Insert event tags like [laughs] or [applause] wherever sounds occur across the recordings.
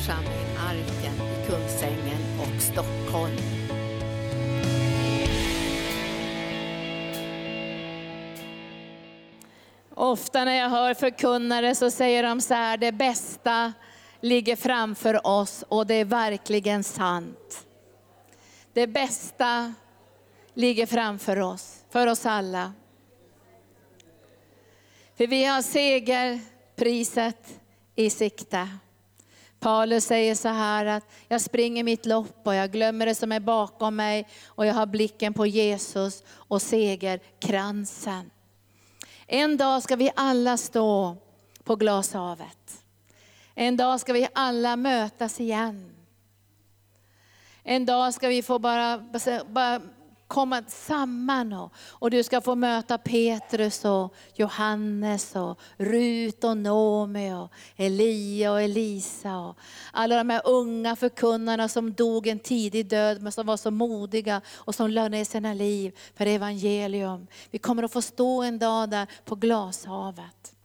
församling Arken i Kungsängen och Stockholm. Ofta när jag hör förkunnare så säger de så här, det bästa ligger framför oss och det är verkligen sant. Det bästa ligger framför oss, för oss alla. För vi har segerpriset i sikte. Paulus säger så här att jag springer mitt lopp och jag glömmer det som är bakom mig och jag har blicken på Jesus och segerkransen. En dag ska vi alla stå på glashavet. En dag ska vi alla mötas igen. En dag ska vi få bara, bara komma samman och, och du ska få möta Petrus och Johannes och Rut och Nomi och Elia och Elisa och alla de här unga förkunnarna som dog en tidig död men som var så modiga och som lade ner sina liv för evangelium. Vi kommer att få stå en dag där på glashavet.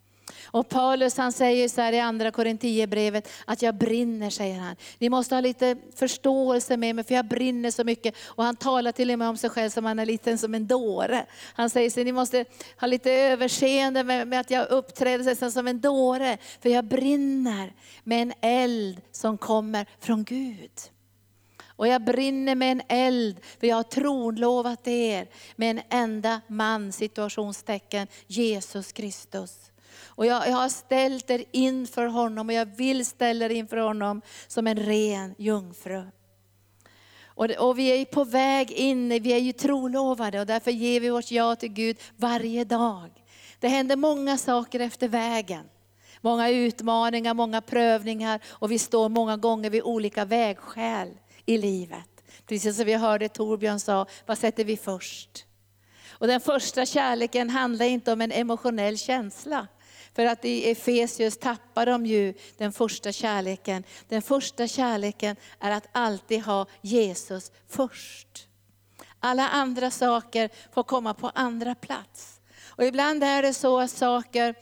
Och Paulus han säger så här i andra Korintierbrevet att jag brinner, säger han. Ni måste ha lite förståelse med mig för jag brinner så mycket. Och han talar till och med om sig själv som han är liten som en dåre. Han säger så ni måste ha lite överseende med, med att jag uppträder som en dåre. För jag brinner med en eld som kommer från Gud. Och jag brinner med en eld, för jag har tronlovat er med en enda man, situationstecken, Jesus Kristus. Och jag, jag har ställt er inför honom och jag vill ställa er inför honom som en ren jungfru. Och, och, vi är på väg in, vi är ju trolovade och därför ger vi vårt ja till Gud varje dag. Det händer många saker efter vägen. Många utmaningar, många prövningar och vi står många gånger vid olika vägskäl i livet. Precis som vi hörde Torbjörn sa, vad sätter vi först? Och den första kärleken handlar inte om en emotionell känsla. För att i Efesius tappar de ju den första kärleken. Den första kärleken är att alltid ha Jesus först. Alla andra saker får komma på andra plats. Och ibland är det så att saker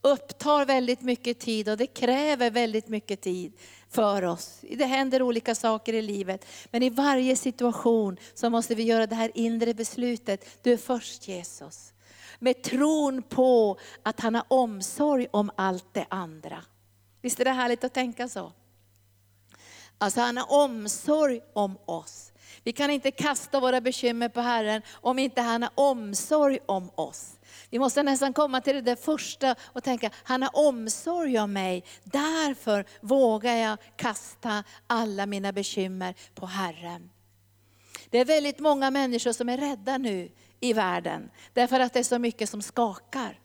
upptar väldigt mycket tid och det kräver väldigt mycket tid för oss. Det händer olika saker i livet. Men i varje situation så måste vi göra det här inre beslutet. Du är först Jesus med tron på att han har omsorg om allt det andra. Visst är det härligt att tänka så? Alltså han har omsorg om oss. Vi kan inte kasta våra bekymmer på Herren om inte han har omsorg om oss. Vi måste nästan komma till det där första och tänka, han har omsorg om mig. Därför vågar jag kasta alla mina bekymmer på Herren. Det är väldigt många människor som är rädda nu i världen. Därför att det är så mycket som skakar.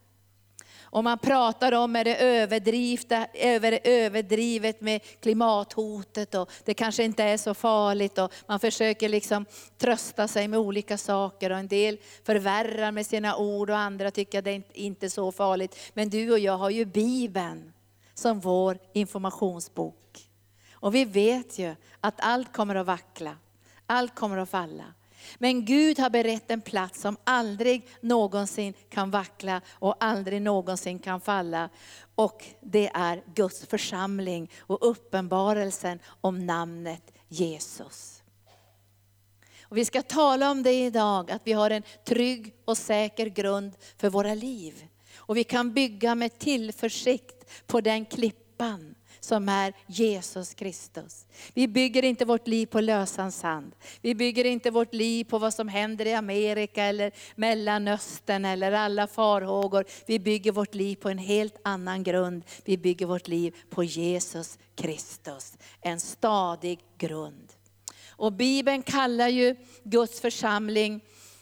Och man pratar om är det över, överdrivet med klimathotet och det kanske inte är så farligt. Och man försöker liksom trösta sig med olika saker och en del förvärrar med sina ord och andra tycker att det är inte är så farligt. Men du och jag har ju Bibeln som vår informationsbok. Och vi vet ju att allt kommer att vackla, allt kommer att falla. Men Gud har berett en plats som aldrig någonsin kan vackla och aldrig någonsin kan falla. Och det är Guds församling och uppenbarelsen om namnet Jesus. Och vi ska tala om det idag, att vi har en trygg och säker grund för våra liv. Och vi kan bygga med tillförsikt på den klippan som är Jesus Kristus. Vi bygger inte vårt liv på lösan sand. Vi bygger inte vårt liv på vad som händer i Amerika eller Mellanöstern eller alla farhågor. Vi bygger vårt liv på en helt annan grund. Vi bygger vårt liv på Jesus Kristus. En stadig grund. Och Bibeln kallar ju Guds församling,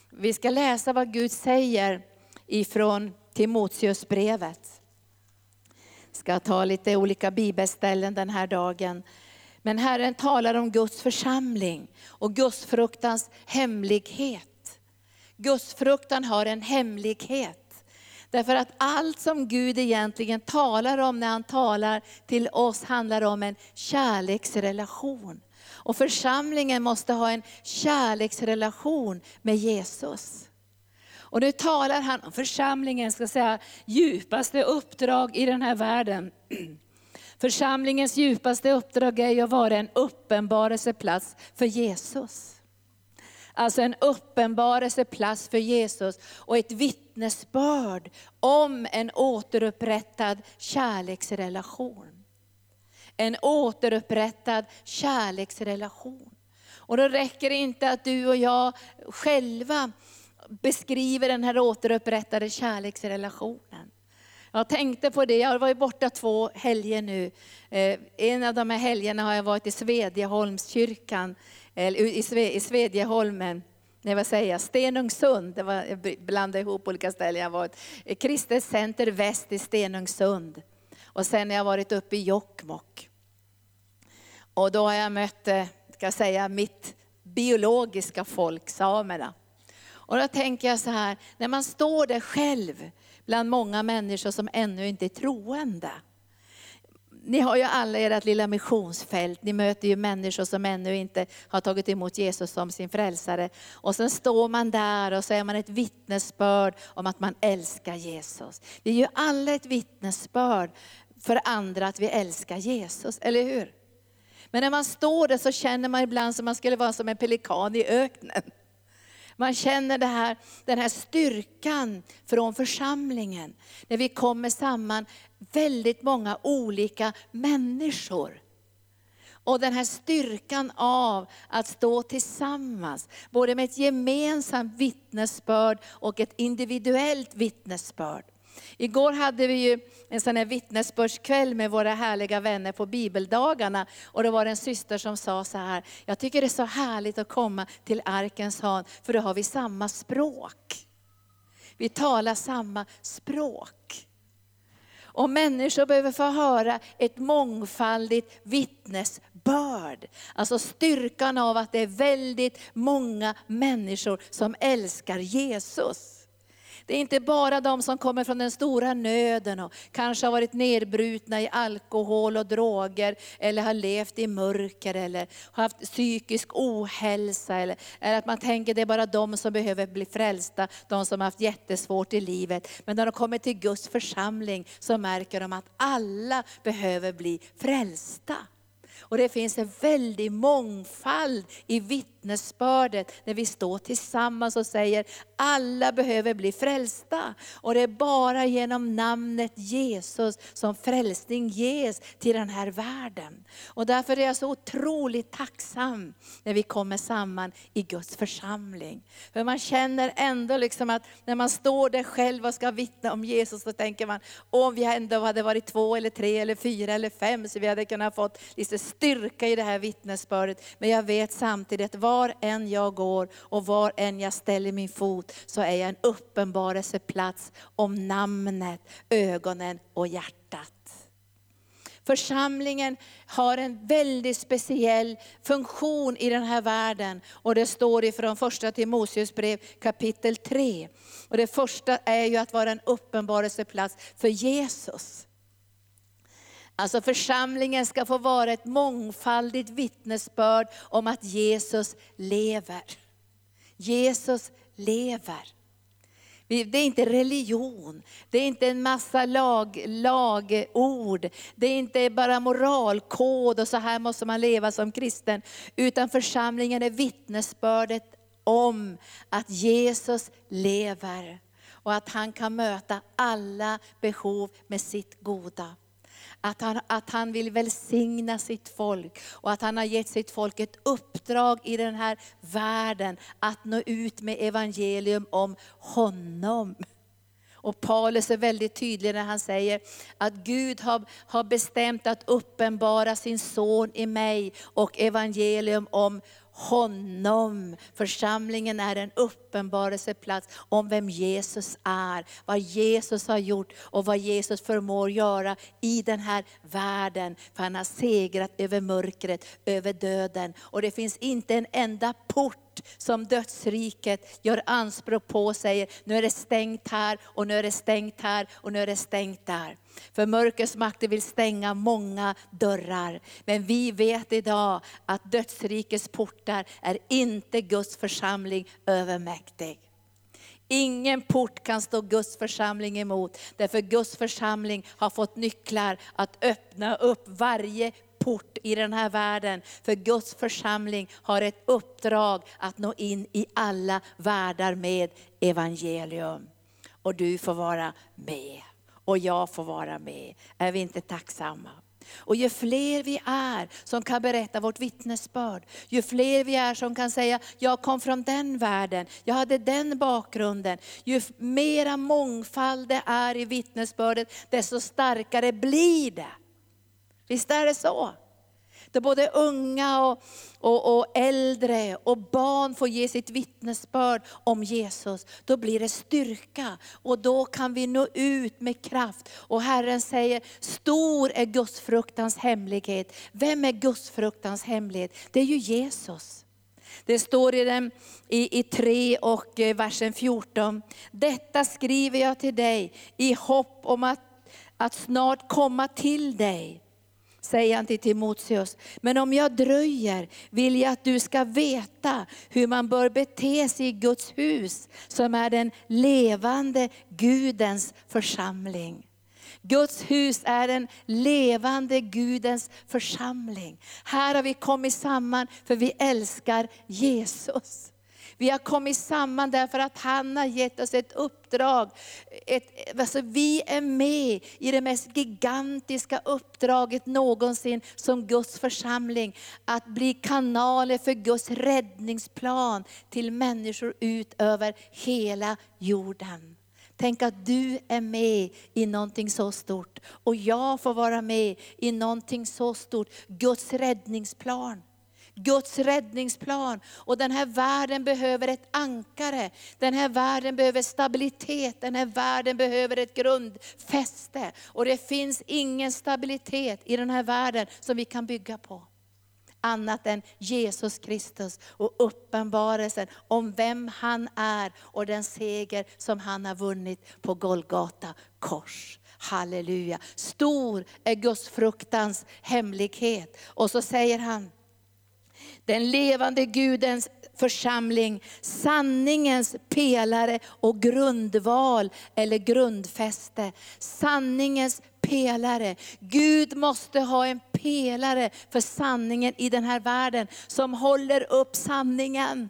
vi ska läsa vad Gud säger ifrån Timoteusbrevet ska ta lite olika bibelställen den här dagen. Men Herren talar om Guds församling och Guds fruktans hemlighet. Guds fruktan har en hemlighet. Därför att allt som Gud egentligen talar om när han talar till oss handlar om en kärleksrelation. Och församlingen måste ha en kärleksrelation med Jesus. Och nu talar han om församlingens ska säga, djupaste uppdrag i den här världen. [clears throat] Församlingens djupaste uppdrag är att vara en uppenbarelseplats för Jesus. Alltså en uppenbarelseplats för Jesus och ett vittnesbörd om en återupprättad kärleksrelation. En återupprättad kärleksrelation. Och då räcker det inte att du och jag själva beskriver den här återupprättade kärleksrelationen. Jag tänkte på det, jag har varit borta två helger nu. Eh, en av de här helgerna har jag varit i Svedjeholmskyrkan, i Svedjeholmen, nej vad säger jag, Stenungsund, det var, jag blandade ihop olika ställen. Jag varit eh, Kristet Center Väst i Stenungsund. Och sen har jag varit uppe i Jokkmokk. Och då har jag mött, eh, ska jag säga, mitt biologiska folk, samerna. Och då tänker jag så här, när man står där själv bland många människor som ännu inte är troende. Ni har ju alla ert lilla missionsfält, ni möter ju människor som ännu inte har tagit emot Jesus som sin frälsare. Och sen står man där och så är man ett vittnesbörd om att man älskar Jesus. Vi är ju alla ett vittnesbörd för andra att vi älskar Jesus, eller hur? Men när man står där så känner man ibland som man skulle vara som en pelikan i öknen. Man känner det här, den här styrkan från församlingen. När vi kommer samman, väldigt många olika människor. Och den här styrkan av att stå tillsammans, både med ett gemensamt vittnesbörd och ett individuellt vittnesbörd. Igår hade vi ju en sån här vittnesbördskväll med våra härliga vänner på bibeldagarna. Och det var en syster som sa så här, jag tycker det är så härligt att komma till Arkens hörn, för då har vi samma språk. Vi talar samma språk. Och människor behöver få höra ett mångfaldigt vittnesbörd. Alltså styrkan av att det är väldigt många människor som älskar Jesus. Det är inte bara de som kommer från den stora nöden och kanske har varit nedbrutna i alkohol och droger, eller har levt i mörker, eller har haft psykisk ohälsa. Eller, eller att man tänker det är bara de som behöver bli frälsta, de som har haft jättesvårt i livet. Men när de kommer till Guds församling så märker de att alla behöver bli frälsta. Och det finns en väldig mångfald i vittnesbördet när vi står tillsammans och säger alla behöver bli frälsta. Och det är bara genom namnet Jesus som frälsning ges till den här världen. Och därför är jag så otroligt tacksam när vi kommer samman i Guds församling. För man känner ändå liksom att när man står där själv och ska vittna om Jesus, så tänker man, om vi ändå hade varit två eller tre eller fyra eller fem, så vi hade kunnat fått lite styrka i det här vittnesbördet. Men jag vet samtidigt att var än jag går och var än jag ställer min fot, så är jag en uppenbarelseplats om namnet, ögonen och hjärtat. Församlingen har en väldigt speciell funktion i den här världen. Och det står ifrån första Timoteus brev kapitel 3. Och det första är ju att vara en uppenbarelseplats för Jesus. Alltså församlingen ska få vara ett mångfaldigt vittnesbörd om att Jesus lever. Jesus lever. Det är inte religion, det är inte en massa lag, lagord, det är inte bara moralkod och så här måste man leva som kristen. Utan församlingen är vittnesbördet om att Jesus lever och att han kan möta alla behov med sitt goda. Att han, att han vill välsigna sitt folk och att han har gett sitt folk ett uppdrag i den här världen att nå ut med evangelium om honom. Och Paulus är väldigt tydlig när han säger att Gud har, har bestämt att uppenbara sin son i mig och evangelium om honom. Församlingen är en uppenbarelseplats om vem Jesus är, vad Jesus har gjort och vad Jesus förmår göra i den här världen. För han har segrat över mörkret, över döden. Och det finns inte en enda port som dödsriket gör anspråk på, säger nu är det stängt här och nu är det stängt här och nu är det stängt där. För mörkrets makter vill stänga många dörrar. Men vi vet idag att dödsrikets portar är inte Guds församling övermäktig. Ingen port kan stå Guds församling emot. Därför Guds församling har fått nycklar att öppna upp varje port i den här världen. För Guds församling har ett uppdrag att nå in i alla världar med evangelium. Och du får vara med. Och jag får vara med. Är vi inte tacksamma? Och ju fler vi är som kan berätta vårt vittnesbörd, ju fler vi är som kan säga, jag kom från den världen, jag hade den bakgrunden. Ju mera mångfald det är i vittnesbördet, desto starkare blir det. Visst är det så? Där både unga och, och, och, äldre och barn får ge sitt vittnesbörd om Jesus. Då blir det styrka och då kan vi nå ut med kraft. Och Herren säger, stor är gudsfruktans hemlighet. Vem är gudsfruktans hemlighet? Det är ju Jesus. Det står i, den, i, i 3 och eh, versen 14. Detta skriver jag till dig i hopp om att, att snart komma till dig säger han till Timoteus. Men om jag dröjer vill jag att du ska veta hur man bör bete sig i Guds hus, som är den levande Gudens församling. Guds hus är den levande Gudens församling. Här har vi kommit samman för vi älskar Jesus. Vi har kommit samman därför att han har gett oss ett uppdrag. Ett, alltså vi är med i det mest gigantiska uppdraget någonsin som Guds församling. Att bli kanaler för Guds räddningsplan till människor ut över hela jorden. Tänk att du är med i någonting så stort och jag får vara med i någonting så stort. Guds räddningsplan. Guds räddningsplan. Och den här världen behöver ett ankare. Den här världen behöver stabilitet. Den här världen behöver ett grundfäste. Och det finns ingen stabilitet i den här världen som vi kan bygga på. Annat än Jesus Kristus och uppenbarelsen om vem han är och den seger som han har vunnit på Golgata kors. Halleluja. Stor är Guds fruktans hemlighet. Och så säger han, den levande Gudens församling, sanningens pelare och grundval eller grundfäste. Sanningens pelare. Gud måste ha en pelare för sanningen i den här världen som håller upp sanningen.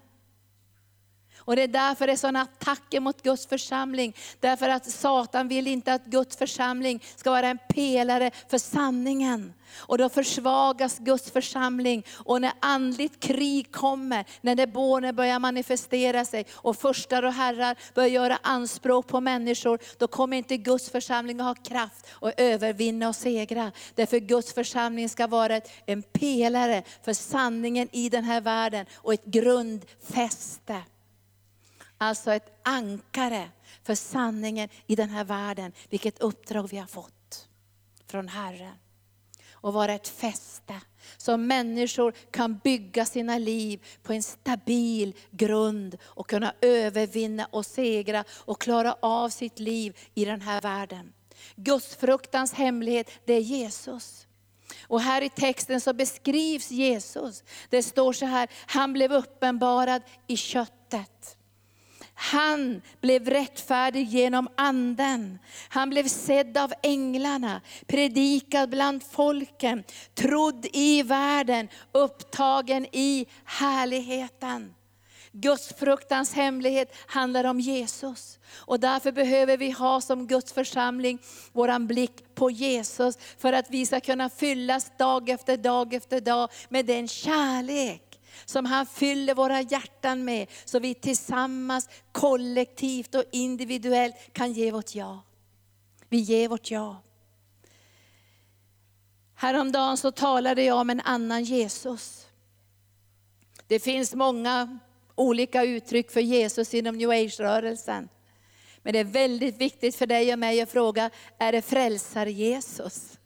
Och det är därför det är sådana attacker mot Guds församling. Därför att Satan vill inte att Guds församling ska vara en pelare för sanningen. Och då försvagas Guds församling. Och när andligt krig kommer, när demoner börjar manifestera sig och förstar och herrar börjar göra anspråk på människor, då kommer inte Guds församling att ha kraft att övervinna och segra. Därför Guds församling ska vara en pelare för sanningen i den här världen och ett grundfäste. Alltså ett ankare för sanningen i den här världen. Vilket uppdrag vi har fått från Herren. Och vara ett fäste. Så människor kan bygga sina liv på en stabil grund och kunna övervinna och segra och klara av sitt liv i den här världen. Gudsfruktans hemlighet, det är Jesus. Och här i texten så beskrivs Jesus. Det står så här, han blev uppenbarad i köttet. Han blev rättfärdig genom anden. Han blev sedd av änglarna, predikad bland folken, trodd i världen, upptagen i härligheten. Guds fruktans hemlighet handlar om Jesus. Och därför behöver vi ha som Guds församling våran blick på Jesus, för att vi ska kunna fyllas dag efter dag efter dag med den kärlek som han fyller våra hjärtan med, så vi tillsammans, kollektivt och individuellt kan ge vårt ja. Vi ger vårt ja. Häromdagen så talade jag om en annan Jesus. Det finns många olika uttryck för Jesus inom new age-rörelsen. Men det är väldigt viktigt för dig och mig att fråga, är det frälsar-Jesus?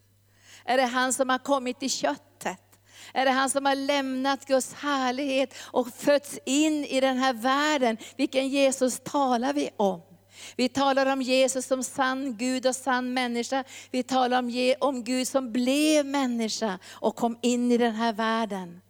Är det han som har kommit i köttet? Är det han som har lämnat Guds härlighet och fötts in i den här världen? Vilken Jesus talar vi om? Vi talar om Jesus som sann Gud och sann människa. Vi talar om, om Gud som blev människa och kom in i den här världen.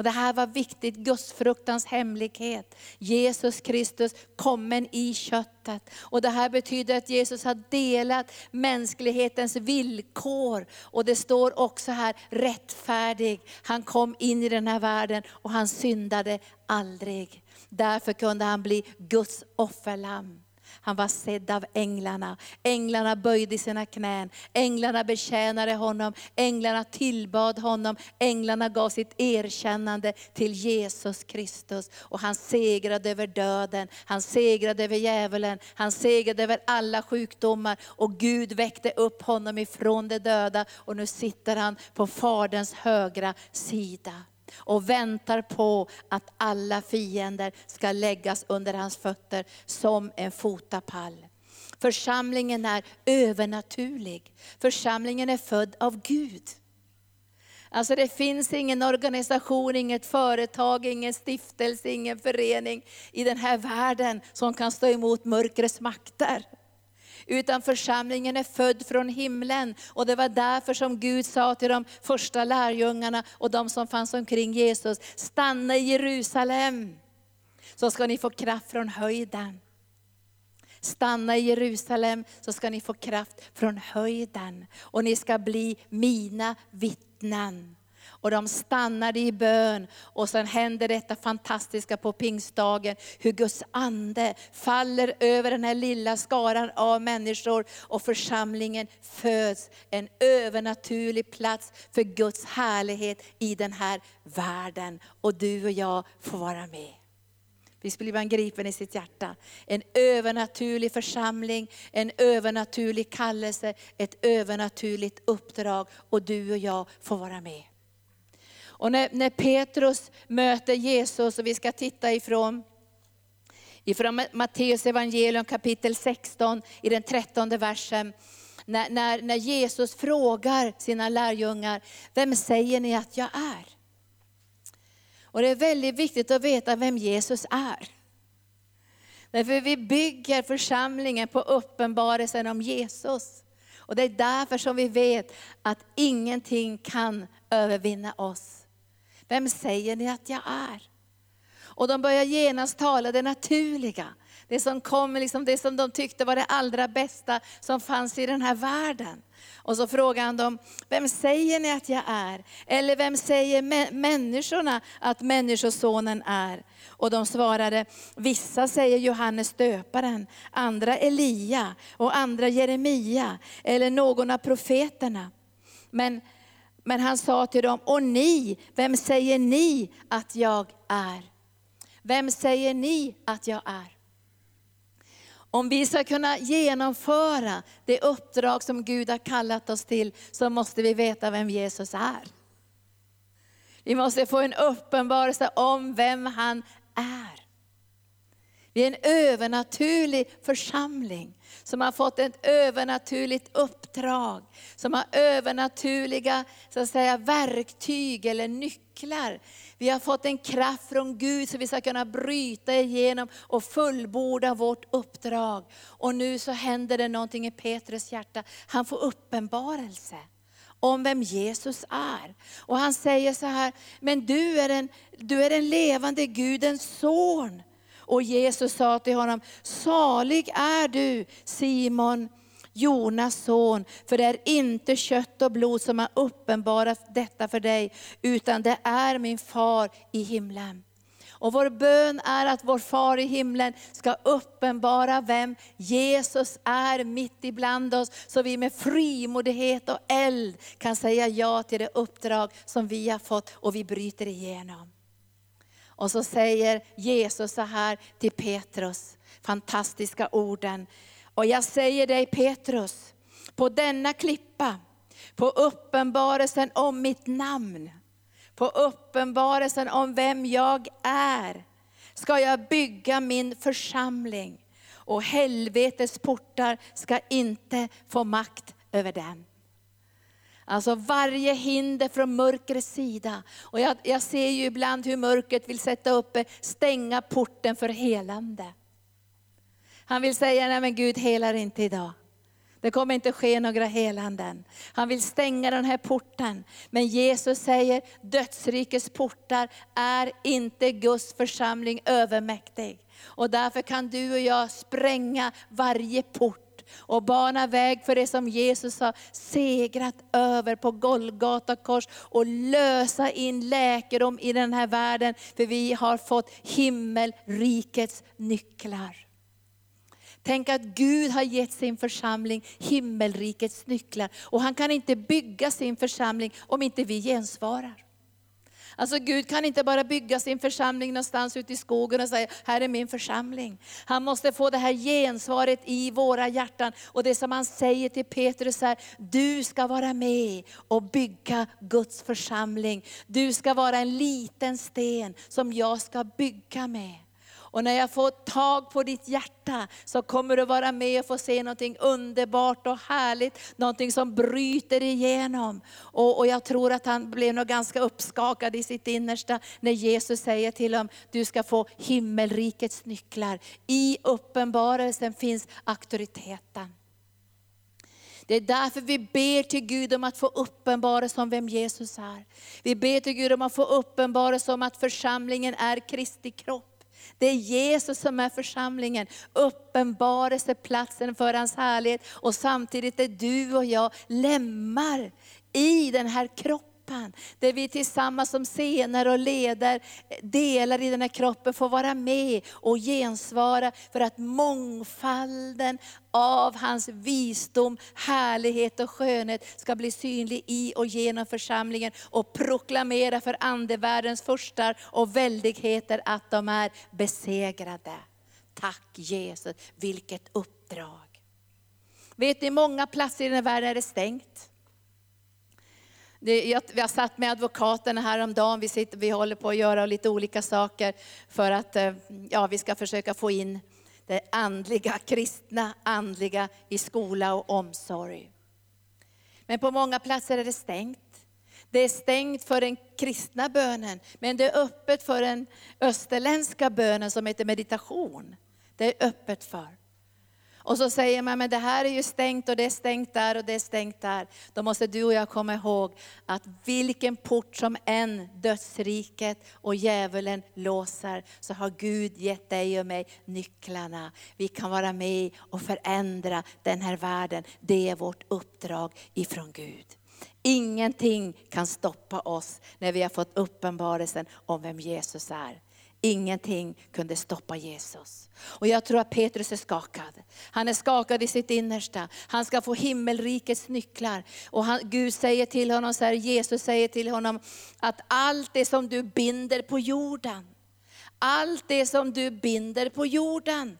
Och det här var viktigt, gudsfruktans hemlighet. Jesus Kristus kommen i köttet. Och det här betyder att Jesus har delat mänsklighetens villkor. Och det står också här rättfärdig. Han kom in i den här världen och han syndade aldrig. Därför kunde han bli Guds offerlamm. Han var sedd av änglarna. Änglarna böjde sina knän. Änglarna betjänade honom. Änglarna tillbad honom. Änglarna gav sitt erkännande till Jesus Kristus. Och han segrade över döden. Han segrade över djävulen. Han segrade över alla sjukdomar. Och Gud väckte upp honom ifrån de döda. Och nu sitter han på Faderns högra sida och väntar på att alla fiender ska läggas under hans fötter som en fotapall. Församlingen är övernaturlig. Församlingen är född av Gud. Alltså det finns ingen organisation, inget företag, ingen stiftelse, ingen förening i den här världen som kan stå emot mörkrets makter utan församlingen är född från himlen. Och det var därför som Gud sa till de första lärjungarna och de som fanns omkring Jesus, stanna i Jerusalem, så ska ni få kraft från höjden. Stanna i Jerusalem så ska ni få kraft från höjden och ni ska bli mina vittnen. Och de stannade i bön och sen hände detta fantastiska på pingstdagen, hur Guds ande faller över den här lilla skaran av människor och församlingen föds. En övernaturlig plats för Guds härlighet i den här världen. Och du och jag får vara med. Visst blir man gripen i sitt hjärta. En övernaturlig församling, en övernaturlig kallelse, ett övernaturligt uppdrag och du och jag får vara med. Och när, när Petrus möter Jesus, och vi ska titta ifrån ifrån Matteus evangelium kapitel 16 i den trettonde versen. När, när, när Jesus frågar sina lärjungar, vem säger ni att jag är? Och det är väldigt viktigt att veta vem Jesus är. Därför vi bygger församlingen på uppenbarelsen om Jesus. Och det är därför som vi vet att ingenting kan övervinna oss. Vem säger ni att jag är? Och de börjar genast tala det naturliga. Det som kom, liksom det som de tyckte var det allra bästa som fanns i den här världen. Och så frågar han dem, vem säger ni att jag är? Eller vem säger människorna att Människosonen är? Och de svarade, vissa säger Johannes döparen, andra Elia och andra Jeremia eller någon av profeterna. Men men han sa till dem, och ni, vem säger ni att jag är? Vem säger ni att jag är? Om vi ska kunna genomföra det uppdrag som Gud har kallat oss till, så måste vi veta vem Jesus är. Vi måste få en uppenbarelse om vem han är. Vi är en övernaturlig församling som har fått ett övernaturligt uppdrag, som har övernaturliga så att säga, verktyg eller nycklar. Vi har fått en kraft från Gud så vi ska kunna bryta igenom och fullborda vårt uppdrag. Och nu så händer det någonting i Petrus hjärta. Han får uppenbarelse om vem Jesus är. Och han säger så här, men du är en, du är en levande Gudens son. Och Jesus sa till honom, salig är du Simon, Jonas son, för det är inte kött och blod som har uppenbarat detta för dig, utan det är min far i himlen. Och vår bön är att vår far i himlen ska uppenbara vem Jesus är mitt ibland oss, så vi med frimodighet och eld kan säga ja till det uppdrag som vi har fått och vi bryter igenom. Och så säger Jesus så här till Petrus, fantastiska orden. Och jag säger dig Petrus, på denna klippa, på uppenbarelsen om mitt namn, på uppenbarelsen om vem jag är, ska jag bygga min församling. Och helvetets portar ska inte få makt över den. Alltså varje hinder från mörkrets sida. Och jag, jag ser ju ibland hur mörkret vill sätta upp, eh, stänga porten för helande. Han vill säga, nej men Gud helar inte idag. Det kommer inte ske några helanden. Han vill stänga den här porten. Men Jesus säger, dödsrikets portar är inte Guds församling övermäktig. Och därför kan du och jag spränga varje port och bana väg för det som Jesus har segrat över på Golgata kors och lösa in läkedom i den här världen. För vi har fått himmelrikets nycklar. Tänk att Gud har gett sin församling himmelrikets nycklar. Och han kan inte bygga sin församling om inte vi gensvarar. Alltså Gud kan inte bara bygga sin församling någonstans ute i skogen och säga, här är min församling. Han måste få det här gensvaret i våra hjärtan. Och det som han säger till Petrus är, du ska vara med och bygga Guds församling. Du ska vara en liten sten som jag ska bygga med. Och när jag får tag på ditt hjärta så kommer du vara med och få se någonting underbart och härligt, någonting som bryter igenom. Och, och jag tror att han blev nog ganska uppskakad i sitt innersta när Jesus säger till honom, du ska få himmelrikets nycklar. I uppenbarelsen finns auktoriteten. Det är därför vi ber till Gud om att få uppenbarelse om vem Jesus är. Vi ber till Gud om att få uppenbarelse om att församlingen är Kristi kropp. Det är Jesus som är församlingen, uppenbarelseplatsen för hans härlighet. Och samtidigt är du och jag lemmar i den här kroppen kroppen. Där vi tillsammans som scener och leder, eh, delar i den här kroppen, får vara med och gensvara för att mångfalden av hans visdom, härlighet och skönhet ska bli synlig i och genom församlingen och proklamera för andevärldens furstar och väldigheter att de är besegrade. Tack Jesus, vilket uppdrag. Vet ni, många platser i den här världen är det stängt. Det, jag, vi har satt med advokaterna häromdagen, vi, sitter, vi håller på att göra lite olika saker för att eh, ja, vi ska försöka få in det andliga, kristna andliga i skola och omsorg. Men på många platser är det stängt. Det är stängt för den kristna bönen, men det är öppet för den österländska bönen som heter meditation. Det är öppet för. Och så säger man, men det här är ju stängt och det är stängt där och det är stängt där. Då måste du och jag komma ihåg att vilken port som än dödsriket och djävulen låser, så har Gud gett dig och mig nycklarna. Vi kan vara med och förändra den här världen. Det är vårt uppdrag ifrån Gud. Ingenting kan stoppa oss när vi har fått uppenbarelsen om vem Jesus är. Ingenting kunde stoppa Jesus. Och jag tror att Petrus är skakad. Han är skakad i sitt innersta. Han ska få himmelrikets nycklar. Och han, Gud säger till honom, så här, Jesus säger till honom, att allt det som du binder på jorden, allt det som du binder på jorden,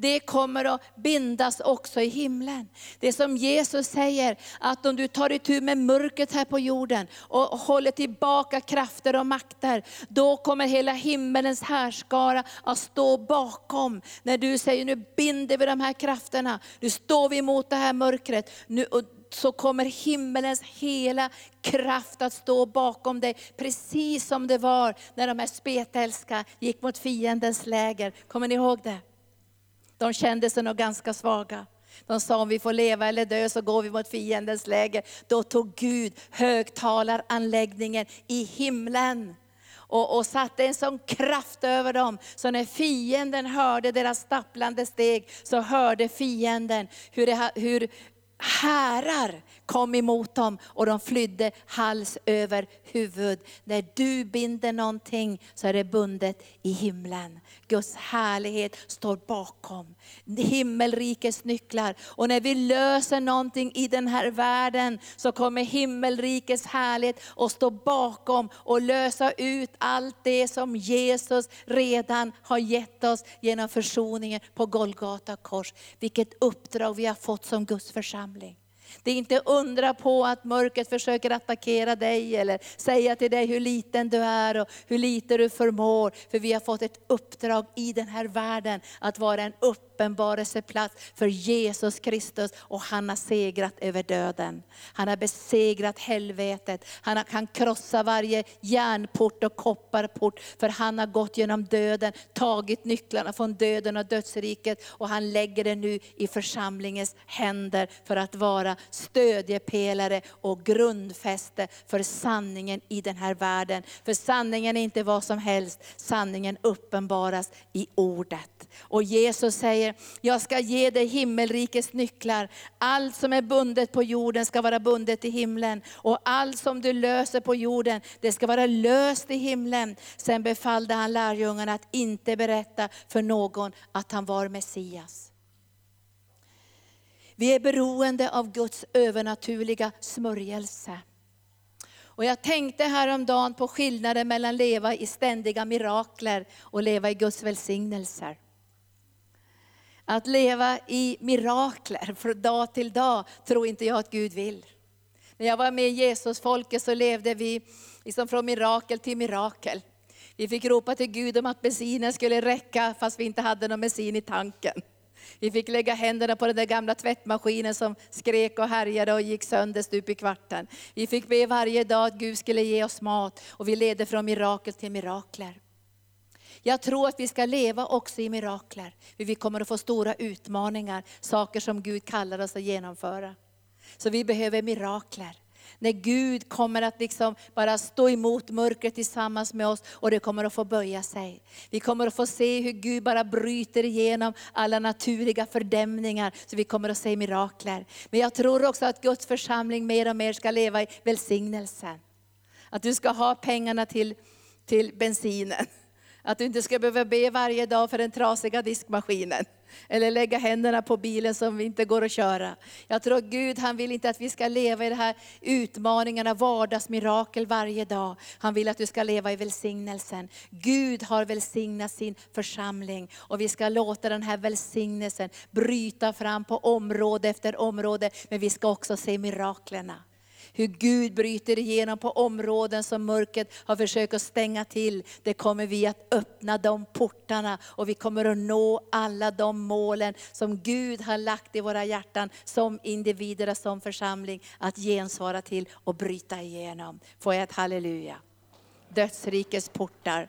det kommer att bindas också i himlen. Det som Jesus säger, att om du tar itu med mörkret här på jorden och håller tillbaka krafter och makter, då kommer hela himmelens härskara att stå bakom. När du säger, nu binder vi de här krafterna, nu står vi emot det här mörkret. Nu, så kommer himmelens hela kraft att stå bakom dig. Precis som det var när de här spetälska gick mot fiendens läger. Kommer ni ihåg det? De kände sig nog ganska svaga. De sa om vi får leva eller dö så går vi mot fiendens läger. Då tog Gud högtalaranläggningen i himlen och, och satte en sån kraft över dem. Så när fienden hörde deras stapplande steg så hörde fienden hur, det, hur härar kom emot dem och de flydde hals över huvud. När du binder någonting så är det bundet i himlen. Guds härlighet står bakom. Himmelrikets nycklar. Och när vi löser någonting i den här världen så kommer himmelrikets härlighet att stå bakom och lösa ut allt det som Jesus redan har gett oss genom försoningen på Golgata kors. Vilket uppdrag vi har fått som Guds församling. Det är inte undra på att mörkret försöker attackera dig eller säga till dig hur liten du är och hur lite du förmår. För vi har fått ett uppdrag i den här världen att vara en upp uppenbarelseplats för Jesus Kristus och han har segrat över döden. Han har besegrat helvetet. Han kan krossa varje järnport och kopparport för han har gått genom döden, tagit nycklarna från döden och dödsriket och han lägger det nu i församlingens händer för att vara stödjepelare och grundfäste för sanningen i den här världen. För sanningen är inte vad som helst, sanningen uppenbaras i ordet. Och Jesus säger, jag ska ge dig himmelrikets nycklar. Allt som är bundet på jorden ska vara bundet i himlen. Och allt som du löser på jorden, det ska vara löst i himlen. Sen befallde han lärjungarna att inte berätta för någon att han var Messias. Vi är beroende av Guds övernaturliga smörjelse. Och jag tänkte häromdagen på skillnaden mellan leva i ständiga mirakler och leva i Guds välsignelser. Att leva i mirakler från dag till dag tror inte jag att Gud vill. När jag var med i Jesusfolket så levde vi liksom från mirakel till mirakel. Vi fick ropa till Gud om att bensinen skulle räcka fast vi inte hade någon bensin i tanken. Vi fick lägga händerna på den där gamla tvättmaskinen som skrek och härjade och gick sönder stup i kvarten. Vi fick be varje dag att Gud skulle ge oss mat och vi ledde från mirakel till mirakler. Jag tror att vi ska leva också i mirakler. För vi kommer att få stora utmaningar, saker som Gud kallar oss att genomföra. Så vi behöver mirakler. När Gud kommer att liksom bara stå emot mörkret tillsammans med oss och det kommer att få böja sig. Vi kommer att få se hur Gud bara bryter igenom alla naturliga fördämningar, så vi kommer att se mirakler. Men jag tror också att Guds församling mer och mer ska leva i välsignelsen. Att du ska ha pengarna till, till bensinen. Att du inte ska behöva be varje dag för den trasiga diskmaskinen. Eller lägga händerna på bilen som inte går att köra. Jag tror Gud han vill inte att vi ska leva i de här utmaningarna, vardagsmirakel varje dag. Han vill att du ska leva i välsignelsen. Gud har välsignat sin församling och vi ska låta den här välsignelsen bryta fram på område efter område. Men vi ska också se miraklerna hur Gud bryter igenom på områden som mörkret har försökt att stänga till. Det kommer vi att öppna de portarna och vi kommer att nå alla de målen som Gud har lagt i våra hjärtan som individer och som församling att gensvara till och bryta igenom. Får jag ett halleluja? Dödsrikets portar.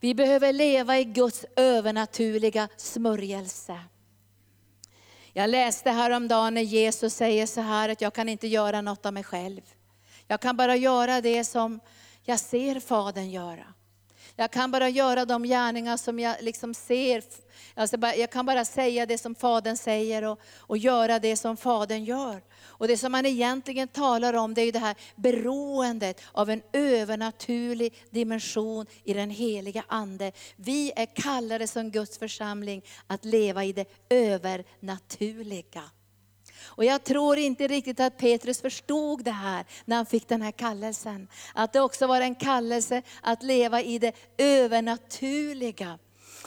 Vi behöver leva i Guds övernaturliga smörjelse. Jag läste häromdagen när Jesus säger så här att jag kan inte göra något av mig själv. Jag kan bara göra det som jag ser Fadern göra. Jag kan bara göra de gärningar som jag liksom ser. Alltså jag kan bara säga det som Fadern säger och, och göra det som Fadern gör. Och det som man egentligen talar om det är ju det här beroendet av en övernaturlig dimension i den heliga Ande. Vi är kallade som Guds församling att leva i det övernaturliga. Och jag tror inte riktigt att Petrus förstod det här när han fick den här kallelsen. Att det också var en kallelse att leva i det övernaturliga.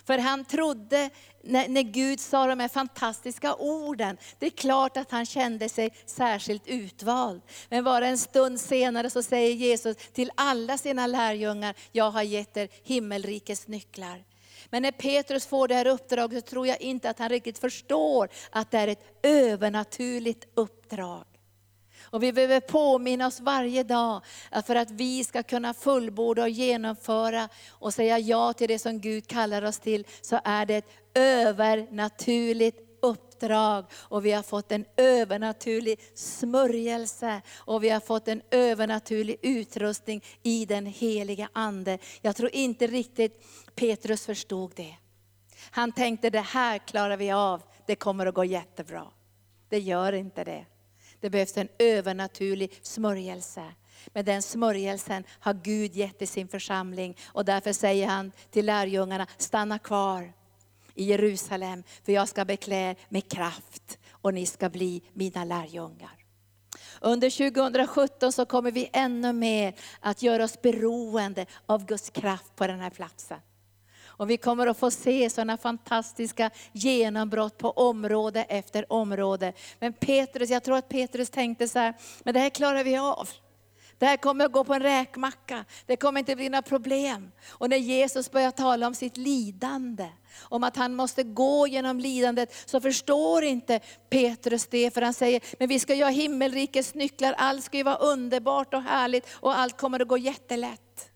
För han trodde, när, när Gud sa de här fantastiska orden, det är klart att han kände sig särskilt utvald. Men bara en stund senare så säger Jesus till alla sina lärjungar, jag har gett er himmelrikets nycklar. Men när Petrus får det här uppdraget så tror jag inte att han riktigt förstår att det är ett övernaturligt uppdrag. Och vi behöver påminna oss varje dag att för att vi ska kunna fullborda och genomföra och säga ja till det som Gud kallar oss till, så är det ett övernaturligt uppdrag och vi har fått en övernaturlig smörjelse och vi har fått en övernaturlig utrustning i den heliga Ande. Jag tror inte riktigt Petrus förstod det. Han tänkte det här klarar vi av, det kommer att gå jättebra. Det gör inte det. Det behövs en övernaturlig smörjelse. Men den smörjelsen har Gud gett i sin församling och därför säger han till lärjungarna, stanna kvar i Jerusalem, för jag ska beklä med kraft och ni ska bli mina lärjungar. Under 2017 så kommer vi ännu mer att göra oss beroende av Guds kraft på den här platsen. Och vi kommer att få se sådana fantastiska genombrott på område efter område. Men Petrus, jag tror att Petrus tänkte så här, men det här klarar vi av. Det här kommer att gå på en räkmacka. Det kommer inte bli några problem. Och när Jesus börjar tala om sitt lidande, om att han måste gå genom lidandet, så förstår inte Petrus det. För han säger, men vi ska ju ha himmelrikets nycklar, allt ska ju vara underbart och härligt och allt kommer att gå jättelätt.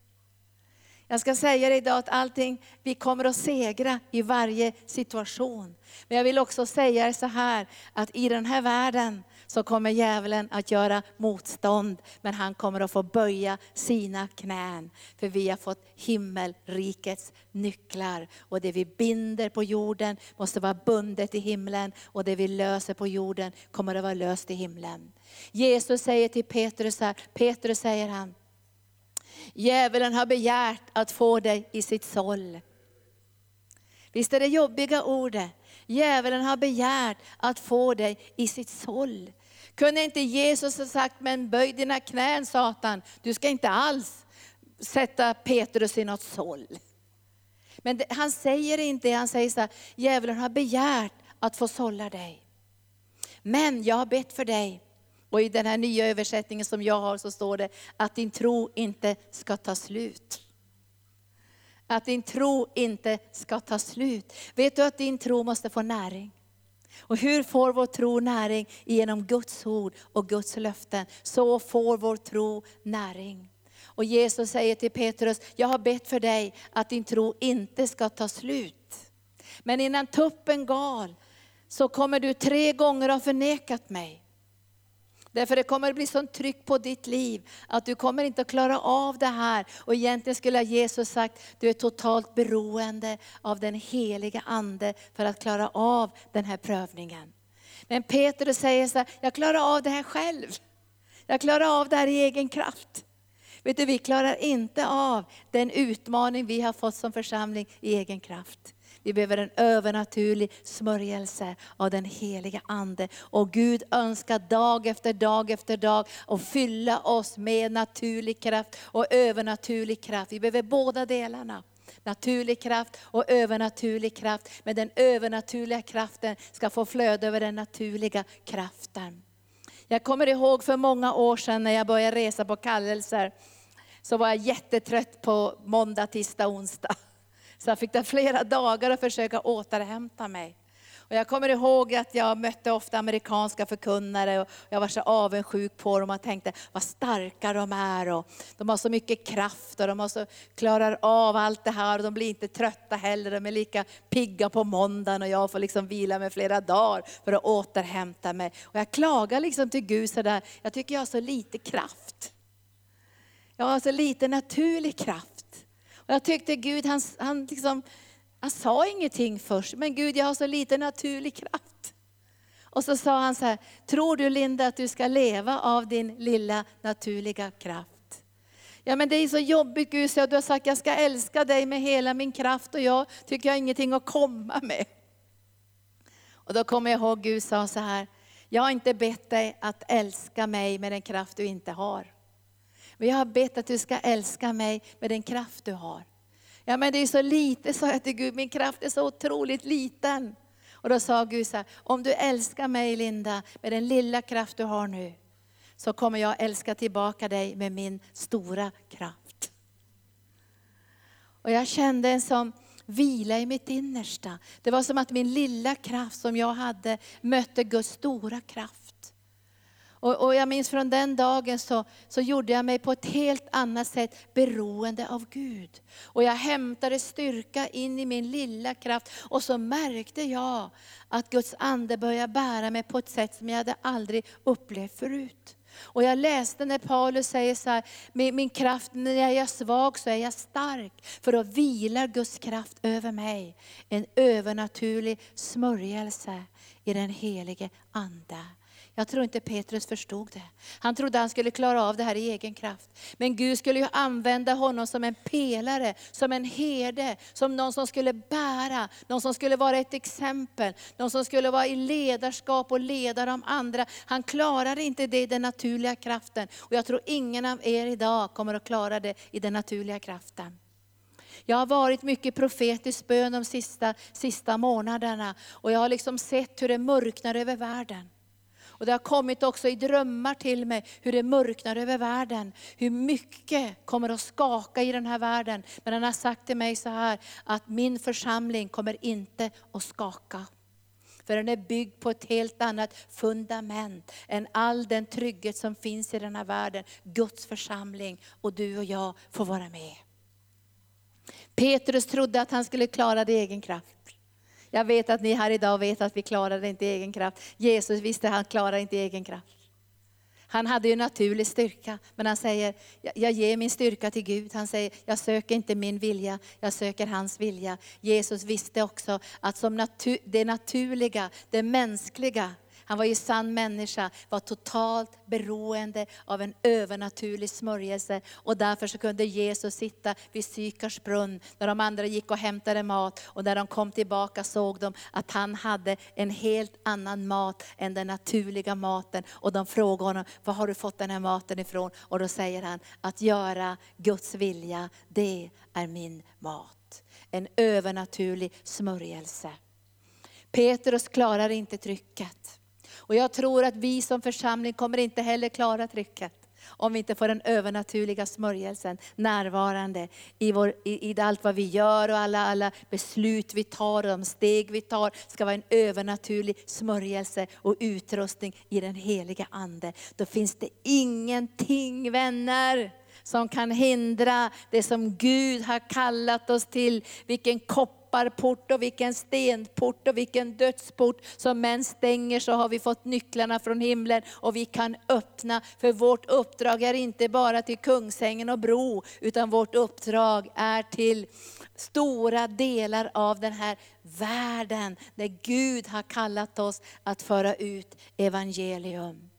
Jag ska säga dig idag att allting, vi kommer att segra i varje situation. Men jag vill också säga så här, att i den här världen så kommer djävulen att göra motstånd, men han kommer att få böja sina knän. För vi har fått himmelrikets nycklar. Och det vi binder på jorden måste vara bundet i himlen, och det vi löser på jorden kommer att vara löst i himlen. Jesus säger till Petrus här, Petrus säger han, Djävulen har begärt att få dig i sitt såll. Visst är det jobbiga ordet? Djävulen har begärt att få dig i sitt såll. Kunde inte Jesus ha sagt, men böj dina knän Satan, du ska inte alls sätta Petrus i något såll. Men det, han säger inte det, han säger så här, djävulen har begärt att få sålla dig. Men jag har bett för dig och i den här nya översättningen som jag har så står det att din tro inte ska ta slut. Att din tro inte ska ta slut. Vet du att din tro måste få näring? Och hur får vår tro näring? Genom Guds ord och Guds löften. Så får vår tro näring. Och Jesus säger till Petrus, jag har bett för dig att din tro inte ska ta slut. Men innan tuppen gal så kommer du tre gånger ha förnekat mig. Därför det kommer att bli sånt tryck på ditt liv att du kommer inte att klara av det här. Och egentligen skulle Jesus sagt, du är totalt beroende av den heliga Ande för att klara av den här prövningen. Men Petrus säger så här, jag klarar av det här själv. Jag klarar av det här i egen kraft. Vet du, vi klarar inte av den utmaning vi har fått som församling i egen kraft. Vi behöver en övernaturlig smörjelse av den heliga Ande. Och Gud önskar dag efter dag efter dag att fylla oss med naturlig kraft och övernaturlig kraft. Vi behöver båda delarna. Naturlig kraft och övernaturlig kraft. Men den övernaturliga kraften ska få flöda över den naturliga kraften. Jag kommer ihåg för många år sedan när jag började resa på kallelser, så var jag jättetrött på måndag, tisdag, onsdag. Så jag fick ta flera dagar att försöka återhämta mig. Och jag kommer ihåg att jag mötte ofta amerikanska förkunnare och jag var så avundsjuk på dem och tänkte vad starka de är. Och de har så mycket kraft och de har så, klarar av allt det här och de blir inte trötta heller. De är lika pigga på måndagen och jag får liksom vila mig flera dagar för att återhämta mig. Och jag klagar liksom till Gud sådär, jag tycker jag har så lite kraft. Jag har så lite naturlig kraft. Och jag tyckte Gud, han, han, liksom, han sa ingenting först, men Gud jag har så lite naturlig kraft. Och så sa han så här, tror du Linda att du ska leva av din lilla naturliga kraft? Ja men det är så jobbigt Gud, så du har sagt jag ska älska dig med hela min kraft och jag tycker jag har ingenting att komma med. Och då kommer jag ihåg Gud sa så här, jag har inte bett dig att älska mig med den kraft du inte har. Men jag har bett att du ska älska mig med den kraft du har. Ja men det är så lite, sa jag till Gud, min kraft är så otroligt liten. Och då sa Gud så här, om du älskar mig Linda med den lilla kraft du har nu, så kommer jag älska tillbaka dig med min stora kraft. Och jag kände en sån vila i mitt innersta. Det var som att min lilla kraft som jag hade mötte Guds stora kraft. Och, och, jag minns från den dagen så, så gjorde jag mig på ett helt annat sätt beroende av Gud. Och jag hämtade styrka in i min lilla kraft. Och så märkte jag att Guds ande började bära mig på ett sätt som jag hade aldrig upplevt förut. Och jag läste när Paulus säger så här, min, min kraft, när jag är svag så är jag stark. För då vilar Guds kraft över mig. En övernaturlig smörjelse i den helige Ande. Jag tror inte Petrus förstod det. Han trodde han skulle klara av det här i egen kraft. Men Gud skulle ju använda honom som en pelare, som en herde, som någon som skulle bära, någon som skulle vara ett exempel, någon som skulle vara i ledarskap och leda de andra. Han klarade inte det i den naturliga kraften. Och jag tror ingen av er idag kommer att klara det i den naturliga kraften. Jag har varit mycket profetisk bön de sista, sista månaderna och jag har liksom sett hur det mörknar över världen. Och det har kommit också i drömmar till mig hur det mörknar över världen. Hur mycket kommer att skaka i den här världen. Men han har sagt till mig så här, att min församling kommer inte att skaka. För den är byggd på ett helt annat fundament än all den trygghet som finns i den här världen. Guds församling och du och jag får vara med. Petrus trodde att han skulle klara det i egen kraft. Jag vet att ni här idag vet att vi klarar inte i egen kraft. Jesus visste att han klarar inte i egen kraft. Han hade ju naturlig styrka, men han säger, jag ger min styrka till Gud. Han säger, jag söker inte min vilja, jag söker hans vilja. Jesus visste också att som natu det naturliga, det mänskliga, han var ju sann människa, var totalt beroende av en övernaturlig smörjelse. Och därför så kunde Jesus sitta vid Sykars brunn, när de andra gick och hämtade mat. Och när de kom tillbaka såg de att han hade en helt annan mat än den naturliga maten. Och de frågade honom, var har du fått den här maten ifrån? Och då säger han, att göra Guds vilja, det är min mat. En övernaturlig smörjelse. Petrus klarar inte trycket. Och jag tror att vi som församling kommer inte heller klara trycket om vi inte får den övernaturliga smörjelsen närvarande i, vår, i, i allt vad vi gör och alla, alla beslut vi tar och de steg vi tar ska vara en övernaturlig smörjelse och utrustning i den heliga Ande. Då finns det ingenting vänner som kan hindra det som Gud har kallat oss till. Vilken koppling kopparport och vilken stenport och vilken dödsport som män stänger så har vi fått nycklarna från himlen och vi kan öppna. För vårt uppdrag är inte bara till Kungsängen och Bro, utan vårt uppdrag är till stora delar av den här världen, där Gud har kallat oss att föra ut evangelium.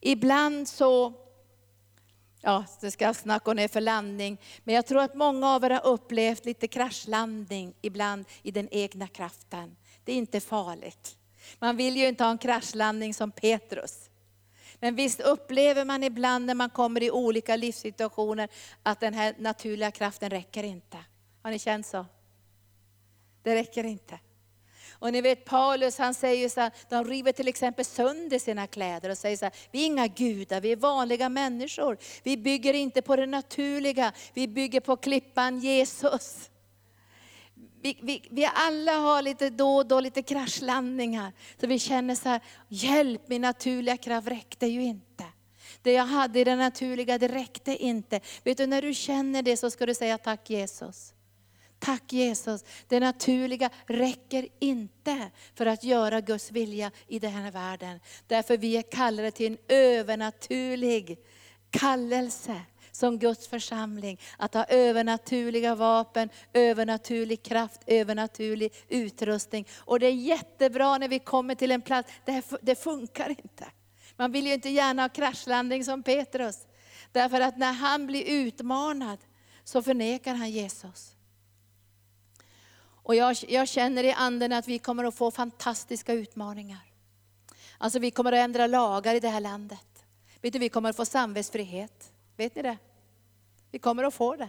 Ibland så Ja, det ska snacka om ner för landning. Men jag tror att många av er har upplevt lite kraschlandning ibland i den egna kraften. Det är inte farligt. Man vill ju inte ha en kraschlandning som Petrus. Men visst upplever man ibland när man kommer i olika livssituationer att den här naturliga kraften räcker inte. Har ni känt så? Det räcker inte. Och ni vet Paulus han säger så här, de river till exempel sönder sina kläder och säger så här, vi är inga gudar, vi är vanliga människor. Vi bygger inte på det naturliga, vi bygger på klippan Jesus. Vi, vi, vi, alla har lite då och då lite kraschlandningar. Så vi känner så här, hjälp min naturliga kraft räckte ju inte. Det jag hade i det naturliga, det räckte inte. Vet du, när du känner det så ska du säga tack Jesus. Tack Jesus, det naturliga räcker inte för att göra Guds vilja i den här världen. Därför vi är kallade till en övernaturlig kallelse som Guds församling. Att ha övernaturliga vapen, övernaturlig kraft, övernaturlig utrustning. Och det är jättebra när vi kommer till en plats, det, det funkar inte. Man vill ju inte gärna ha kraschlandning som Petrus. Därför att när han blir utmanad så förnekar han Jesus. Och jag, jag känner i anden att vi kommer att få fantastiska utmaningar. Alltså vi kommer att ändra lagar i det här landet. Vet du, vi kommer att få samvetsfrihet. Vet ni det? Vi kommer att få det.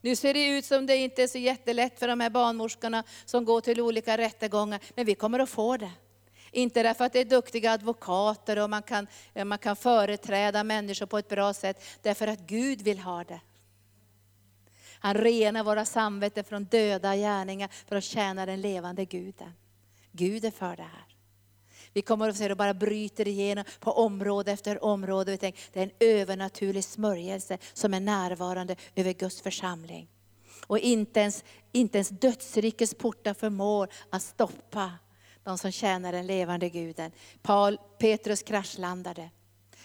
Nu ser det ut som det inte är så jättelätt för de här barnmorskorna som går till olika rättegångar, men vi kommer att få det. Inte därför att det är duktiga advokater och man kan, man kan företräda människor på ett bra sätt, därför att Gud vill ha det. Han renar våra samveten från döda gärningar för att tjäna den levande guden. Gud är för det här. Vi kommer att se det bara bryter igenom på område efter område. Vi tänker, det är en övernaturlig smörjelse som är närvarande över Guds församling. Och inte ens, inte ens dödsrikets portar förmår att stoppa de som tjänar den levande guden. Paul, Petrus kraschlandade.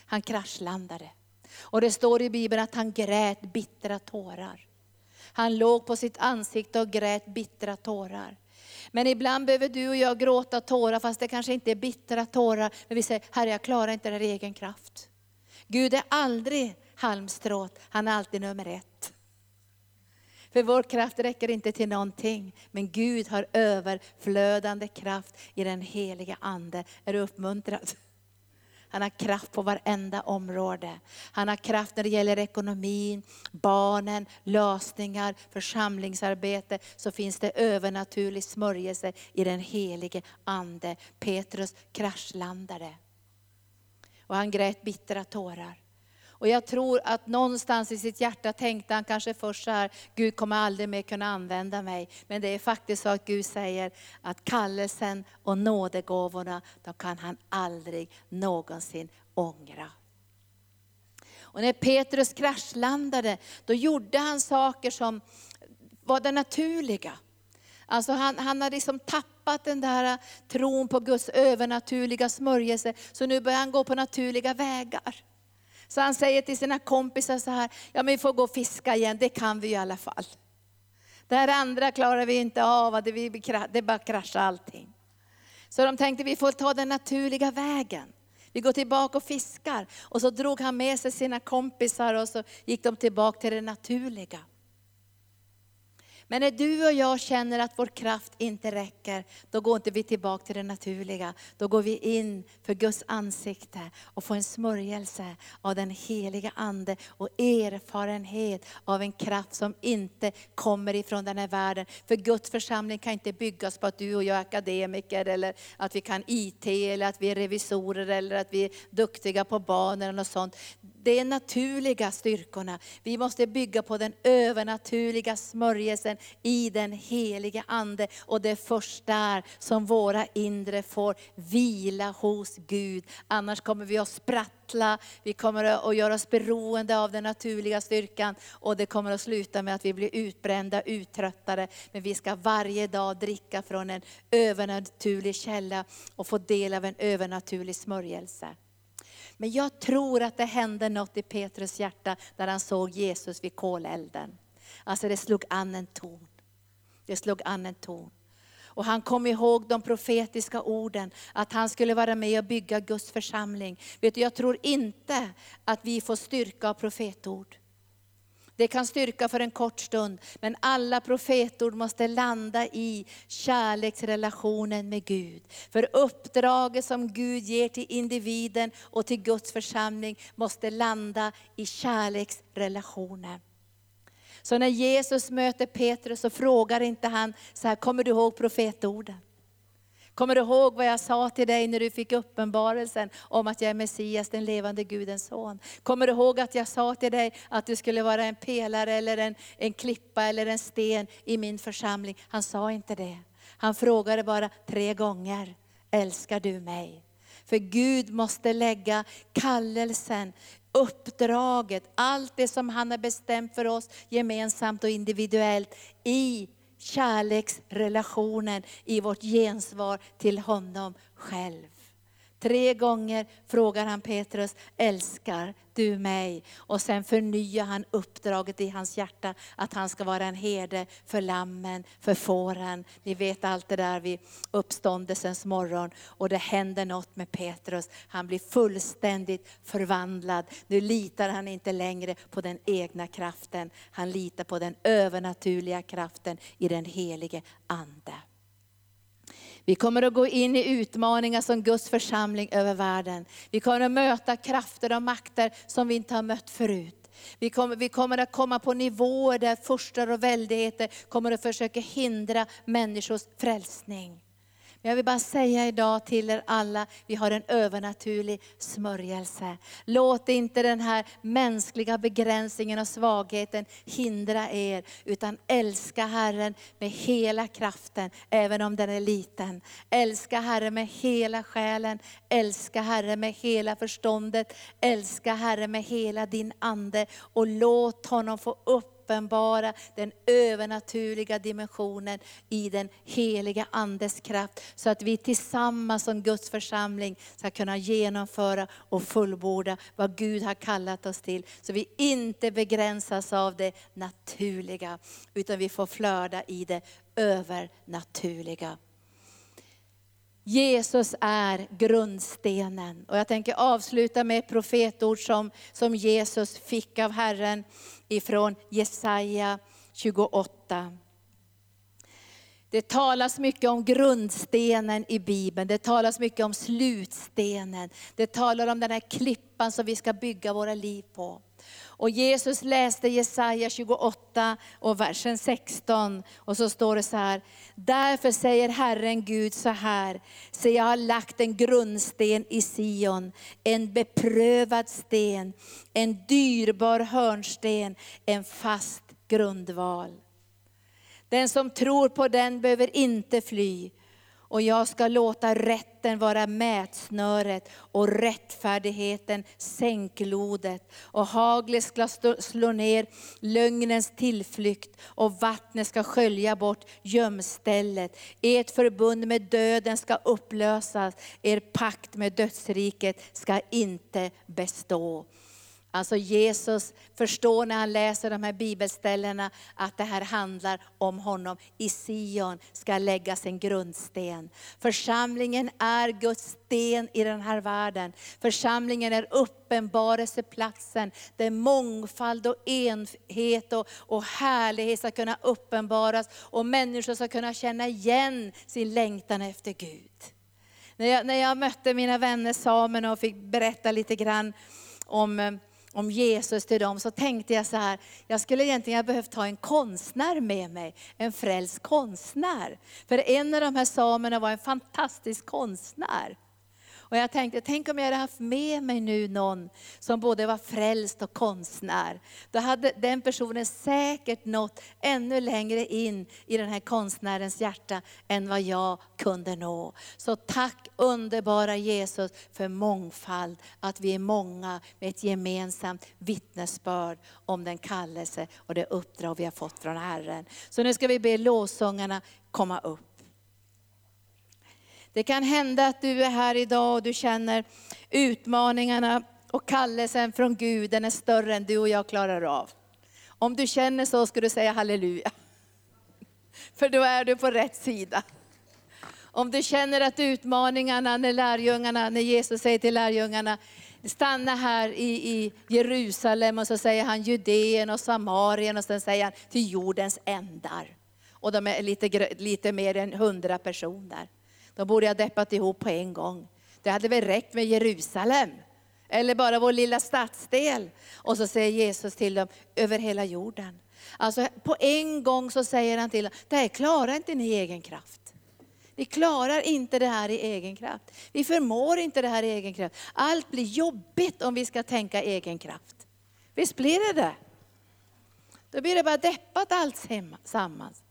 Han kraschlandade. Och det står i Bibeln att han grät bittra tårar. Han låg på sitt ansikte och grät bittra tårar. Men ibland behöver du och jag gråta tårar, fast det kanske inte är bittra tårar. Men vi säger, Herre jag klarar inte det här egen kraft. Gud är aldrig halmstråt, han är alltid nummer ett. För vår kraft räcker inte till någonting. Men Gud har överflödande kraft i den heliga Ande. Är du uppmuntrad? Han har kraft på varenda område. Han har kraft när det gäller ekonomin, barnen, lösningar, församlingsarbete. Så finns det övernaturlig smörjelse i den helige Ande. Petrus kraschlandade. Och han grät bittra tårar. Och jag tror att någonstans i sitt hjärta tänkte han kanske först så här, Gud kommer aldrig mer kunna använda mig. Men det är faktiskt så att Gud säger att kallelsen och nådegåvorna, de kan han aldrig någonsin ångra. Och när Petrus kraschlandade, då gjorde han saker som var det naturliga. Alltså han, han har liksom tappat den där tron på Guds övernaturliga smörjelse, så nu börjar han gå på naturliga vägar. Så han säger till sina kompisar så här, ja men vi får gå och fiska igen, det kan vi i alla fall. Det här andra klarar vi inte av, det, vi, det bara kraschar allting. Så de tänkte vi får ta den naturliga vägen. Vi går tillbaka och fiskar. Och så drog han med sig sina kompisar och så gick de tillbaka till det naturliga. Men när du och jag känner att vår kraft inte räcker, då går inte vi tillbaka till det naturliga. Då går vi in för Guds ansikte och får en smörjelse av den heliga Ande och erfarenhet av en kraft som inte kommer ifrån den här världen. För Guds församling kan inte byggas på att du och jag är akademiker, eller att vi kan IT, eller att vi är revisorer, eller att vi är duktiga på barn eller något sånt de naturliga styrkorna. Vi måste bygga på den övernaturliga smörjelsen i den heliga Ande. Och det är först där som våra inre får vila hos Gud. Annars kommer vi att sprattla, vi kommer att göra oss beroende av den naturliga styrkan. Och det kommer att sluta med att vi blir utbrända, uttröttade. Men vi ska varje dag dricka från en övernaturlig källa och få del av en övernaturlig smörjelse. Men jag tror att det hände något i Petrus hjärta när han såg Jesus vid kolelden. Alltså det slog an en ton. Det slog an en ton. Och han kom ihåg de profetiska orden, att han skulle vara med och bygga Guds församling. Vet du, jag tror inte att vi får styrka av profetord. Det kan styrka för en kort stund, men alla profetord måste landa i kärleksrelationen med Gud. För uppdraget som Gud ger till individen och till Guds församling måste landa i kärleksrelationen. Så när Jesus möter Petrus så frågar inte han så här, kommer du ihåg profetorden? Kommer du ihåg vad jag sa till dig när du fick uppenbarelsen om att jag är Messias, den levande Gudens son? Kommer du ihåg att jag sa till dig att du skulle vara en pelare eller en, en klippa eller en sten i min församling? Han sa inte det. Han frågade bara tre gånger, älskar du mig? För Gud måste lägga kallelsen, uppdraget, allt det som han har bestämt för oss gemensamt och individuellt i kärleksrelationen i vårt gensvar till honom själv. Tre gånger frågar han Petrus, älskar du mig? Och sen förnyar han uppdraget i hans hjärta att han ska vara en herde för lammen, för fåren. Ni vet allt det där vid uppståndelsens morgon. Och det händer något med Petrus. Han blir fullständigt förvandlad. Nu litar han inte längre på den egna kraften. Han litar på den övernaturliga kraften i den helige Ande. Vi kommer att gå in i utmaningar som Guds församling över världen. Vi kommer att möta krafter och makter som vi inte har mött förut. Vi kommer, vi kommer att komma på nivåer där furstar och väldigheter kommer att försöka hindra människors frälsning. Men jag vill bara säga idag till er alla, vi har en övernaturlig smörjelse. Låt inte den här mänskliga begränsningen och svagheten hindra er, utan älska Herren med hela kraften, även om den är liten. Älska Herren med hela själen, älska Herren med hela förståndet, älska Herren med hela din ande och låt honom få upp uppenbara den övernaturliga dimensionen i den heliga Andes kraft. Så att vi tillsammans som Guds församling ska kunna genomföra och fullborda vad Gud har kallat oss till. Så vi inte begränsas av det naturliga, utan vi får flöda i det övernaturliga. Jesus är grundstenen. Och jag tänker avsluta med ett profetord som, som Jesus fick av Herren ifrån Jesaja 28. Det talas mycket om grundstenen i Bibeln, det talas mycket om slutstenen. Det talar om den här klippan som vi ska bygga våra liv på. Och Jesus läste Jesaja 28 och versen 16 och så står det så här. Därför säger Herren Gud så här, se jag har lagt en grundsten i Sion, en beprövad sten, en dyrbar hörnsten, en fast grundval. Den som tror på den behöver inte fly. Och jag ska låta rätten vara mätsnöret och rättfärdigheten sänklodet. Och haglet ska slå ner lögnens tillflykt och vattnet ska skölja bort gömstället. Ert förbund med döden ska upplösas, er pakt med dödsriket ska inte bestå. Alltså Jesus förstår när han läser de här bibelställena att det här handlar om honom. I Sion ska läggas en grundsten. Församlingen är Guds sten i den här världen. Församlingen är uppenbarelseplatsen där mångfald och enhet och, och härlighet ska kunna uppenbaras och människor ska kunna känna igen sin längtan efter Gud. När jag, när jag mötte mina vänner samerna och fick berätta lite grann om eh, om Jesus till dem, så tänkte jag så här, jag skulle egentligen ha behövt ha en konstnär med mig, en frälst konstnär. För en av de här samerna var en fantastisk konstnär. Och jag tänkte, tänk om jag hade haft med mig nu någon som både var frälst och konstnär. Då hade den personen säkert nått ännu längre in i den här konstnärens hjärta än vad jag kunde nå. Så tack underbara Jesus för mångfald, att vi är många med ett gemensamt vittnesbörd om den kallelse och det uppdrag vi har fått från Herren. Så nu ska vi be lovsångarna komma upp. Det kan hända att du är här idag och du känner utmaningarna och kallelsen från Gud, den är större än du och jag klarar av. Om du känner så ska du säga halleluja. För då är du på rätt sida. Om du känner att utmaningarna när lärjungarna, när Jesus säger till lärjungarna, stanna här i, i Jerusalem och så säger han Judeen och Samarien och sen säger han till jordens ändar. Och de är lite, lite mer än hundra personer. Då borde jag deppat ihop på en gång. Det hade väl räckt med Jerusalem. Eller bara vår lilla stadsdel. Och så säger Jesus till dem, över hela jorden. Alltså på en gång så säger han till dem, det här klarar inte ni i egen kraft. Vi klarar inte det här i egen kraft. Vi förmår inte det här i egen kraft. Allt blir jobbigt om vi ska tänka egen kraft. Visst blir det det? Då blir det bara deppat allt sammans.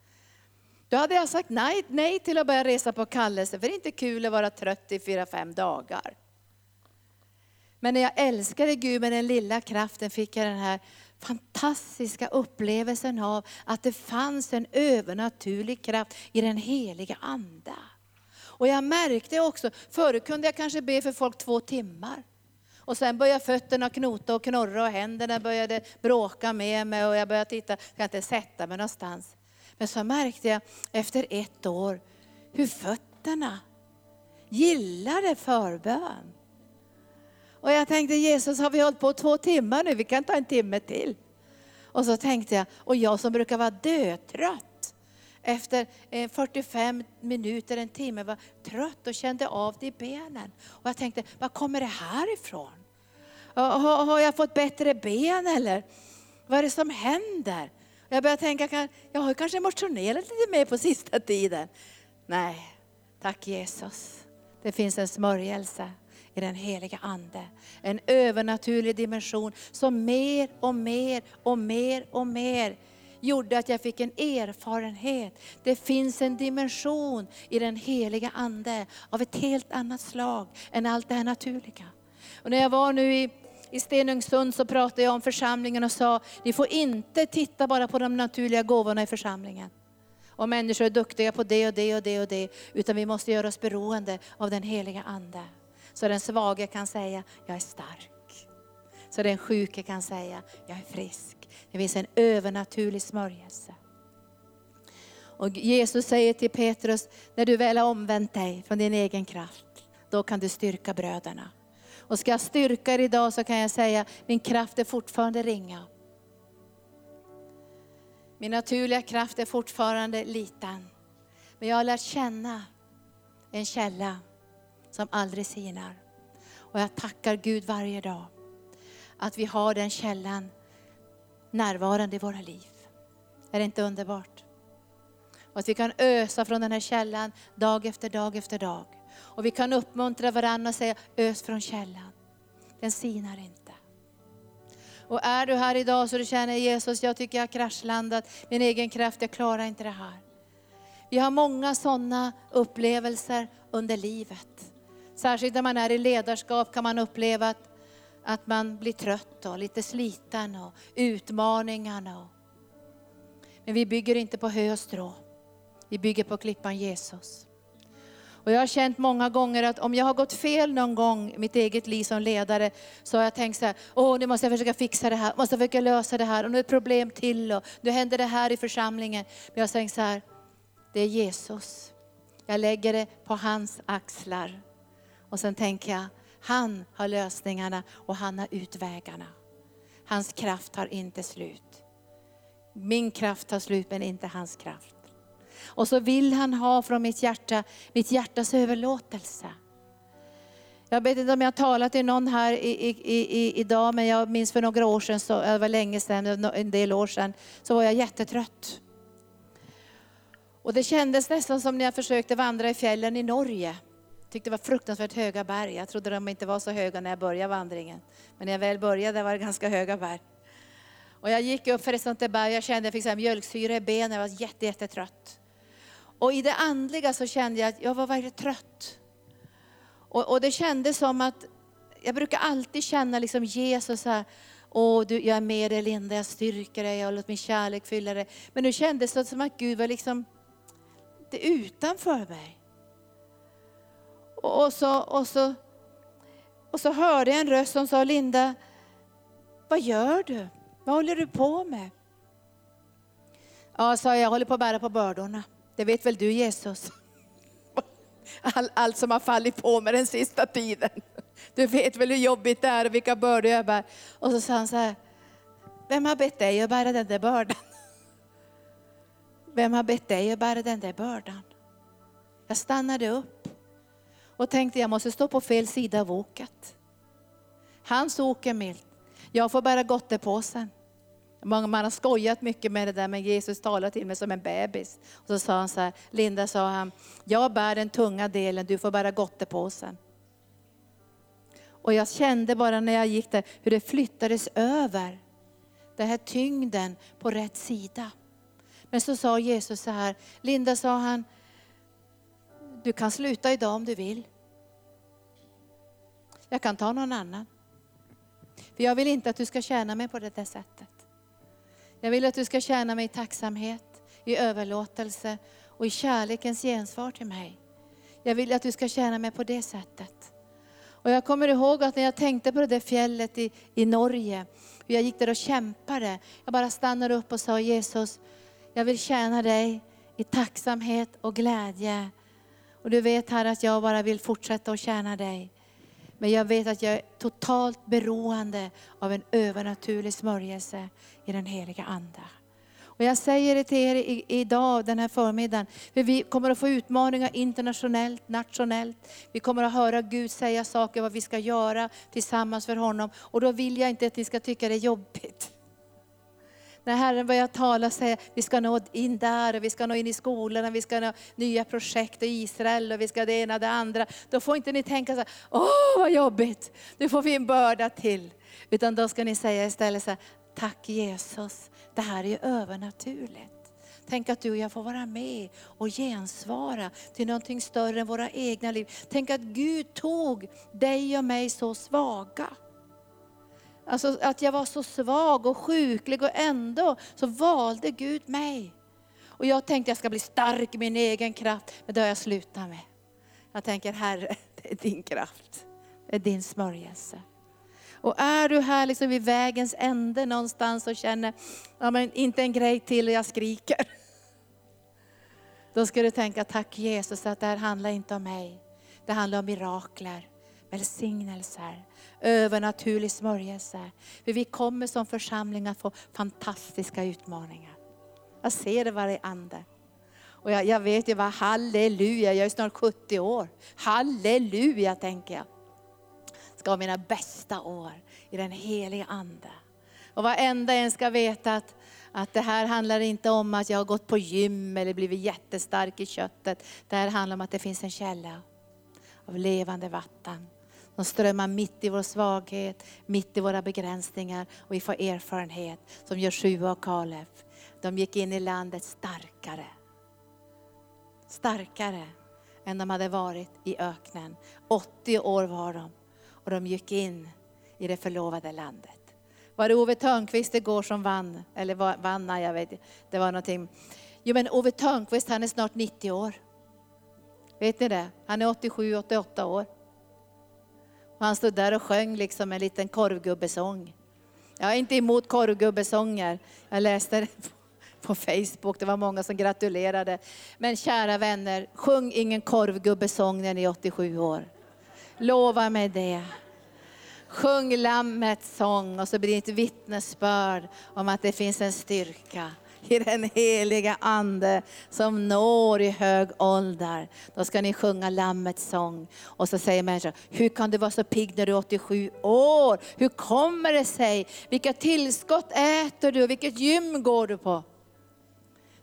Då hade jag sagt nej, nej till att börja resa på kallelse, för det är inte kul att vara trött i fyra, fem dagar. Men när jag älskade Gud med den lilla kraften fick jag den här fantastiska upplevelsen av att det fanns en övernaturlig kraft i den heliga Ande. Och jag märkte också, förut kunde jag kanske be för folk två timmar. Och sen började fötterna knota och knorra och händerna började bråka med mig och jag började titta, jag kan inte sätta mig någonstans. Men så märkte jag efter ett år hur fötterna gillade förbön. Och jag tänkte Jesus har vi hållit på två timmar nu, vi kan ta en timme till. Och så tänkte jag, och jag som brukar vara dötrött efter eh, 45 minuter, en timme, var trött och kände av det i benen. Och jag tänkte, var kommer det här ifrån? Har, har jag fått bättre ben eller? Vad är det som händer? Jag började tänka, jag har kanske motionerat lite mer på sista tiden. Nej, tack Jesus. Det finns en smörjelse i den heliga Ande. En övernaturlig dimension som mer och mer och mer och mer gjorde att jag fick en erfarenhet. Det finns en dimension i den heliga Ande av ett helt annat slag än allt det här naturliga. Och när jag var nu i i Stenungsund så pratade jag om församlingen och sa, ni får inte titta bara på de naturliga gåvorna i församlingen. Och människor är duktiga på det och det och det och det. Utan vi måste göra oss beroende av den heliga Ande. Så den svage kan säga, jag är stark. Så den sjuke kan säga, jag är frisk. Det finns en övernaturlig smörjelse. Och Jesus säger till Petrus, när du väl har omvänt dig från din egen kraft, då kan du styrka bröderna. Och ska jag styrka er idag så kan jag säga, min kraft är fortfarande ringa. Min naturliga kraft är fortfarande liten. Men jag har lärt känna en källa som aldrig sinar. Och jag tackar Gud varje dag att vi har den källan närvarande i våra liv. Är det inte underbart? Och att vi kan ösa från den här källan dag efter dag efter dag. Och vi kan uppmuntra varandra och säga ös från källan. Den sinar inte. Och är du här idag så du känner Jesus, jag tycker jag har kraschlandat, min egen kraft, jag klarar inte det här. Vi har många sådana upplevelser under livet. Särskilt när man är i ledarskap kan man uppleva att, att man blir trött och lite sliten och utmaningarna. Och... Men vi bygger inte på hö och strå. Vi bygger på klippan Jesus. Och jag har känt många gånger att om jag har gått fel någon gång i mitt eget liv som ledare, så har jag tänkt så här, åh nu måste jag försöka fixa det här, måste jag försöka lösa det här, och nu är det ett problem till, och nu händer det här i församlingen. Men jag har tänkt så här, det är Jesus. Jag lägger det på hans axlar. Och sen tänker jag, han har lösningarna och han har utvägarna. Hans kraft har inte slut. Min kraft tar slut men inte hans kraft. Och så vill han ha från mitt hjärta, mitt hjärtas överlåtelse. Jag vet inte om jag har talat till någon här i, i, i, idag, men jag minns för några år sedan, så, det var länge sedan, en del år sedan, så var jag jättetrött. Och det kändes nästan som när jag försökte vandra i fjällen i Norge. Tyckte det var fruktansvärt höga berg. Jag trodde de inte var så höga när jag började vandringen. Men när jag väl började var det ganska höga berg. Och jag gick upp för ett sånt där berg, jag kände att jag fick mjölksyra i benen, jag var jätte, jättetrött. Och i det andliga så kände jag att jag var väldigt trött. Och, och det kändes som att, jag brukar alltid känna liksom Jesus här, Åh, du, jag är med dig Linda, jag styrker dig och låt min kärlek fylla dig. Men nu kändes det som att Gud var liksom det utanför mig. Och, och, så, och, så, och så hörde jag en röst som sa, Linda, vad gör du? Vad håller du på med? Ja, sa jag, jag håller på att bära på bördorna. Det vet väl du Jesus? All, allt som har fallit på mig den sista tiden. Du vet väl hur jobbigt det är och vilka bördor jag bär. Och så sa han så här, vem har bett dig att bära den där bördan? Vem har bett dig att bära den där bördan? Jag stannade upp och tänkte jag måste stå på fel sida av oket. Hans ok är milt. Jag får bära gottepåsen. Man har skojat mycket med det där, men Jesus talade till mig som en bebis. Och så sa han så här, Linda sa han, jag bär den tunga delen, du får bära gottepåsen. Och jag kände bara när jag gick där hur det flyttades över, den här tyngden på rätt sida. Men så sa Jesus så här, Linda sa han, du kan sluta idag om du vill. Jag kan ta någon annan. För jag vill inte att du ska tjäna mig på det där sättet. Jag vill att du ska tjäna mig i tacksamhet, i överlåtelse och i kärlekens gensvar till mig. Jag vill att du ska tjäna mig på det sättet. Och jag kommer ihåg att när jag tänkte på det där fjället i, i Norge, hur jag gick där och kämpade. Jag bara stannade upp och sa Jesus, jag vill tjäna dig i tacksamhet och glädje. Och du vet här att jag bara vill fortsätta att tjäna dig. Men jag vet att jag är totalt beroende av en övernaturlig smörjelse i den heliga Ande. Och jag säger det till er idag, den här förmiddagen, för vi kommer att få utmaningar internationellt, nationellt. Vi kommer att höra Gud säga saker, vad vi ska göra tillsammans för honom. Och då vill jag inte att ni ska tycka det är jobbigt. När Herren börjar tala och säga vi ska nå in där, och vi ska nå in i skolorna, vi ska nå nya projekt i Israel och vi ska det ena och det andra. Då får inte ni tänka så här, åh vad jobbigt, nu får vi en börda till. Utan då ska ni säga istället så här, tack Jesus, det här är ju övernaturligt. Tänk att du och jag får vara med och gensvara till någonting större än våra egna liv. Tänk att Gud tog dig och mig så svaga. Alltså att jag var så svag och sjuklig och ändå så valde Gud mig. Och jag tänkte jag ska bli stark i min egen kraft, men det har jag slutat med. Jag tänker Herre, det är din kraft. Det är din smörjelse. Och är du här liksom vid vägens ände någonstans och känner, ja men inte en grej till och jag skriker. Då ska du tänka, tack Jesus att det här handlar inte om mig. Det handlar om mirakler, välsignelser, övernaturlig smörjelse. För vi kommer som församling att få fantastiska utmaningar. Jag ser det varje ande. Och jag, jag vet ju vad halleluja, jag är snart 70 år. Halleluja tänker jag. Ska ha mina bästa år i den heliga Ande. Och varenda en ska veta att, att det här handlar inte om att jag har gått på gym eller blivit jättestark i köttet. Det här handlar om att det finns en källa av levande vatten. De strömmar mitt i vår svaghet, mitt i våra begränsningar och vi får erfarenhet som Joshua och Kaleb. De gick in i landet starkare. Starkare än de hade varit i öknen. 80 år var de och de gick in i det förlovade landet. Var det Ove Törnqvist igår som vann? Eller vann, nej jag vet Det var någonting. Jo men Ove Törnqvist han är snart 90 år. Vet ni det? Han är 87-88 år. Och han stod där och sjöng liksom en liten korvgubbesång. Jag är inte emot korvgubbesånger. Jag läste det på Facebook, det var många som gratulerade. Men kära vänner, sjung ingen korvgubbesång när ni är 87 år. Lova mig det. Sjung Lammets sång och så blir det ett vittnesbörd om att det finns en styrka i den heliga Ande som når i hög ålder. Då ska ni sjunga Lammets sång. Och så säger människan, hur kan du vara så pigg när du är 87 år? Hur kommer det sig? Vilka tillskott äter du? Vilket gym går du på?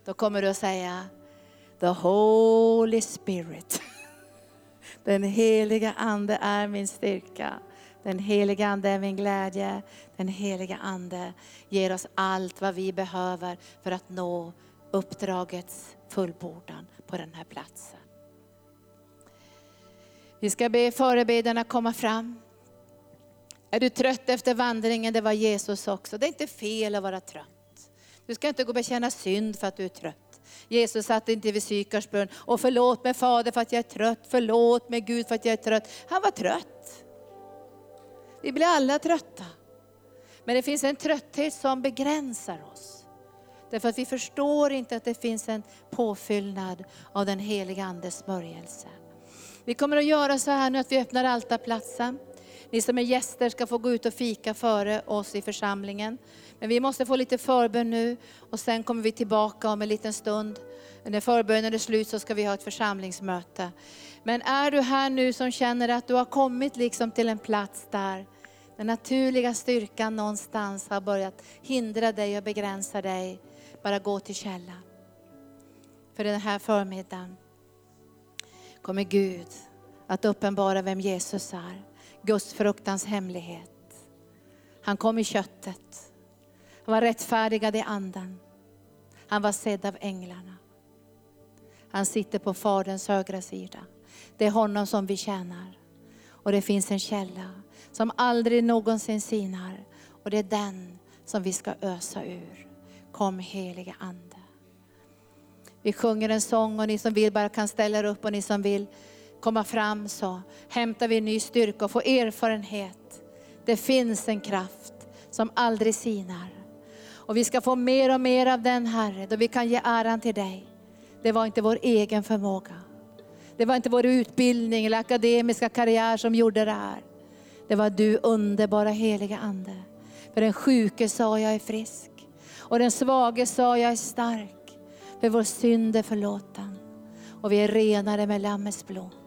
Då kommer du att säga, the Holy Spirit. [laughs] Den heliga Ande är min styrka. Den heliga Ande är min glädje. Den heliga Ande ger oss allt vad vi behöver för att nå uppdragets fullbordan på den här platsen. Vi ska be förebedjarna komma fram. Är du trött efter vandringen? Det var Jesus också. Det är inte fel att vara trött. Du ska inte gå och bekänna synd för att du är trött. Jesus satt inte vid Sykars bön och förlåt mig Fader för att jag är trött, förlåt mig Gud för att jag är trött. Han var trött. Vi blir alla trötta. Men det finns en trötthet som begränsar oss. Därför att vi förstår inte att det finns en påfyllnad av den heliga Andes smörjelse. Vi kommer att göra så här nu att vi öppnar altarplatsen. Ni som är gäster ska få gå ut och fika före oss i församlingen. Men vi måste få lite förbön nu och sen kommer vi tillbaka om en liten stund. När förbönen är slut så ska vi ha ett församlingsmöte. Men är du här nu som känner att du har kommit liksom till en plats där den naturliga styrkan någonstans har börjat hindra dig och begränsa dig. Bara gå till källan. För den här förmiddagen kommer Gud att uppenbara vem Jesus är. Guds fruktans hemlighet. Han kom i köttet. Han var rättfärdigad i anden. Han var sedd av änglarna. Han sitter på Faderns högra sida. Det är honom som vi tjänar. Och det finns en källa som aldrig någonsin sinar. Och det är den som vi ska ösa ur. Kom helige Ande. Vi sjunger en sång och ni som vill bara kan ställa er upp och ni som vill komma fram så hämtar vi ny styrka och får erfarenhet. Det finns en kraft som aldrig sinar. Och vi ska få mer och mer av den Herre, då vi kan ge äran till dig. Det var inte vår egen förmåga. Det var inte vår utbildning eller akademiska karriär som gjorde det här. Det var du underbara heliga Ande. För den sjuke sa jag är frisk. Och den svage sa jag är stark. För vår synd är förlåten. Och vi är renade med Lammets blod.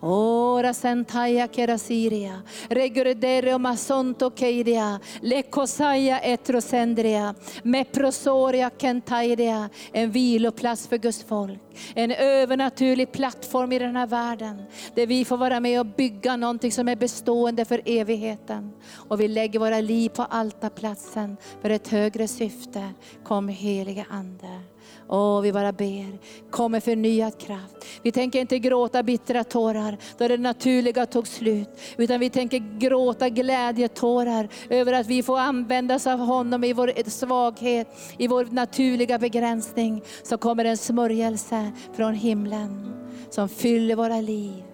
Ora sentaya kerasiria, reguredere och masonto keidia, lekosaya etrosendria, meprosoria kentaidia, en viloplats för Guds folk. En övernaturlig plattform i den här världen, där vi får vara med och bygga någonting som är bestående för evigheten. Och vi lägger våra liv på altarplatsen för ett högre syfte. Kom heliga Ande. Åh, vi bara ber. Kom med förnyad kraft. Vi tänker inte gråta bittra tårar då det naturliga tog slut. Utan vi tänker gråta glädjetårar över att vi får användas av honom i vår svaghet, i vår naturliga begränsning. Så kommer en smörjelse från himlen som fyller våra liv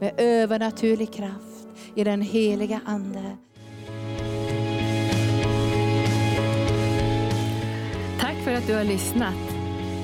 med övernaturlig kraft i den heliga Ande. Tack för att du har lyssnat.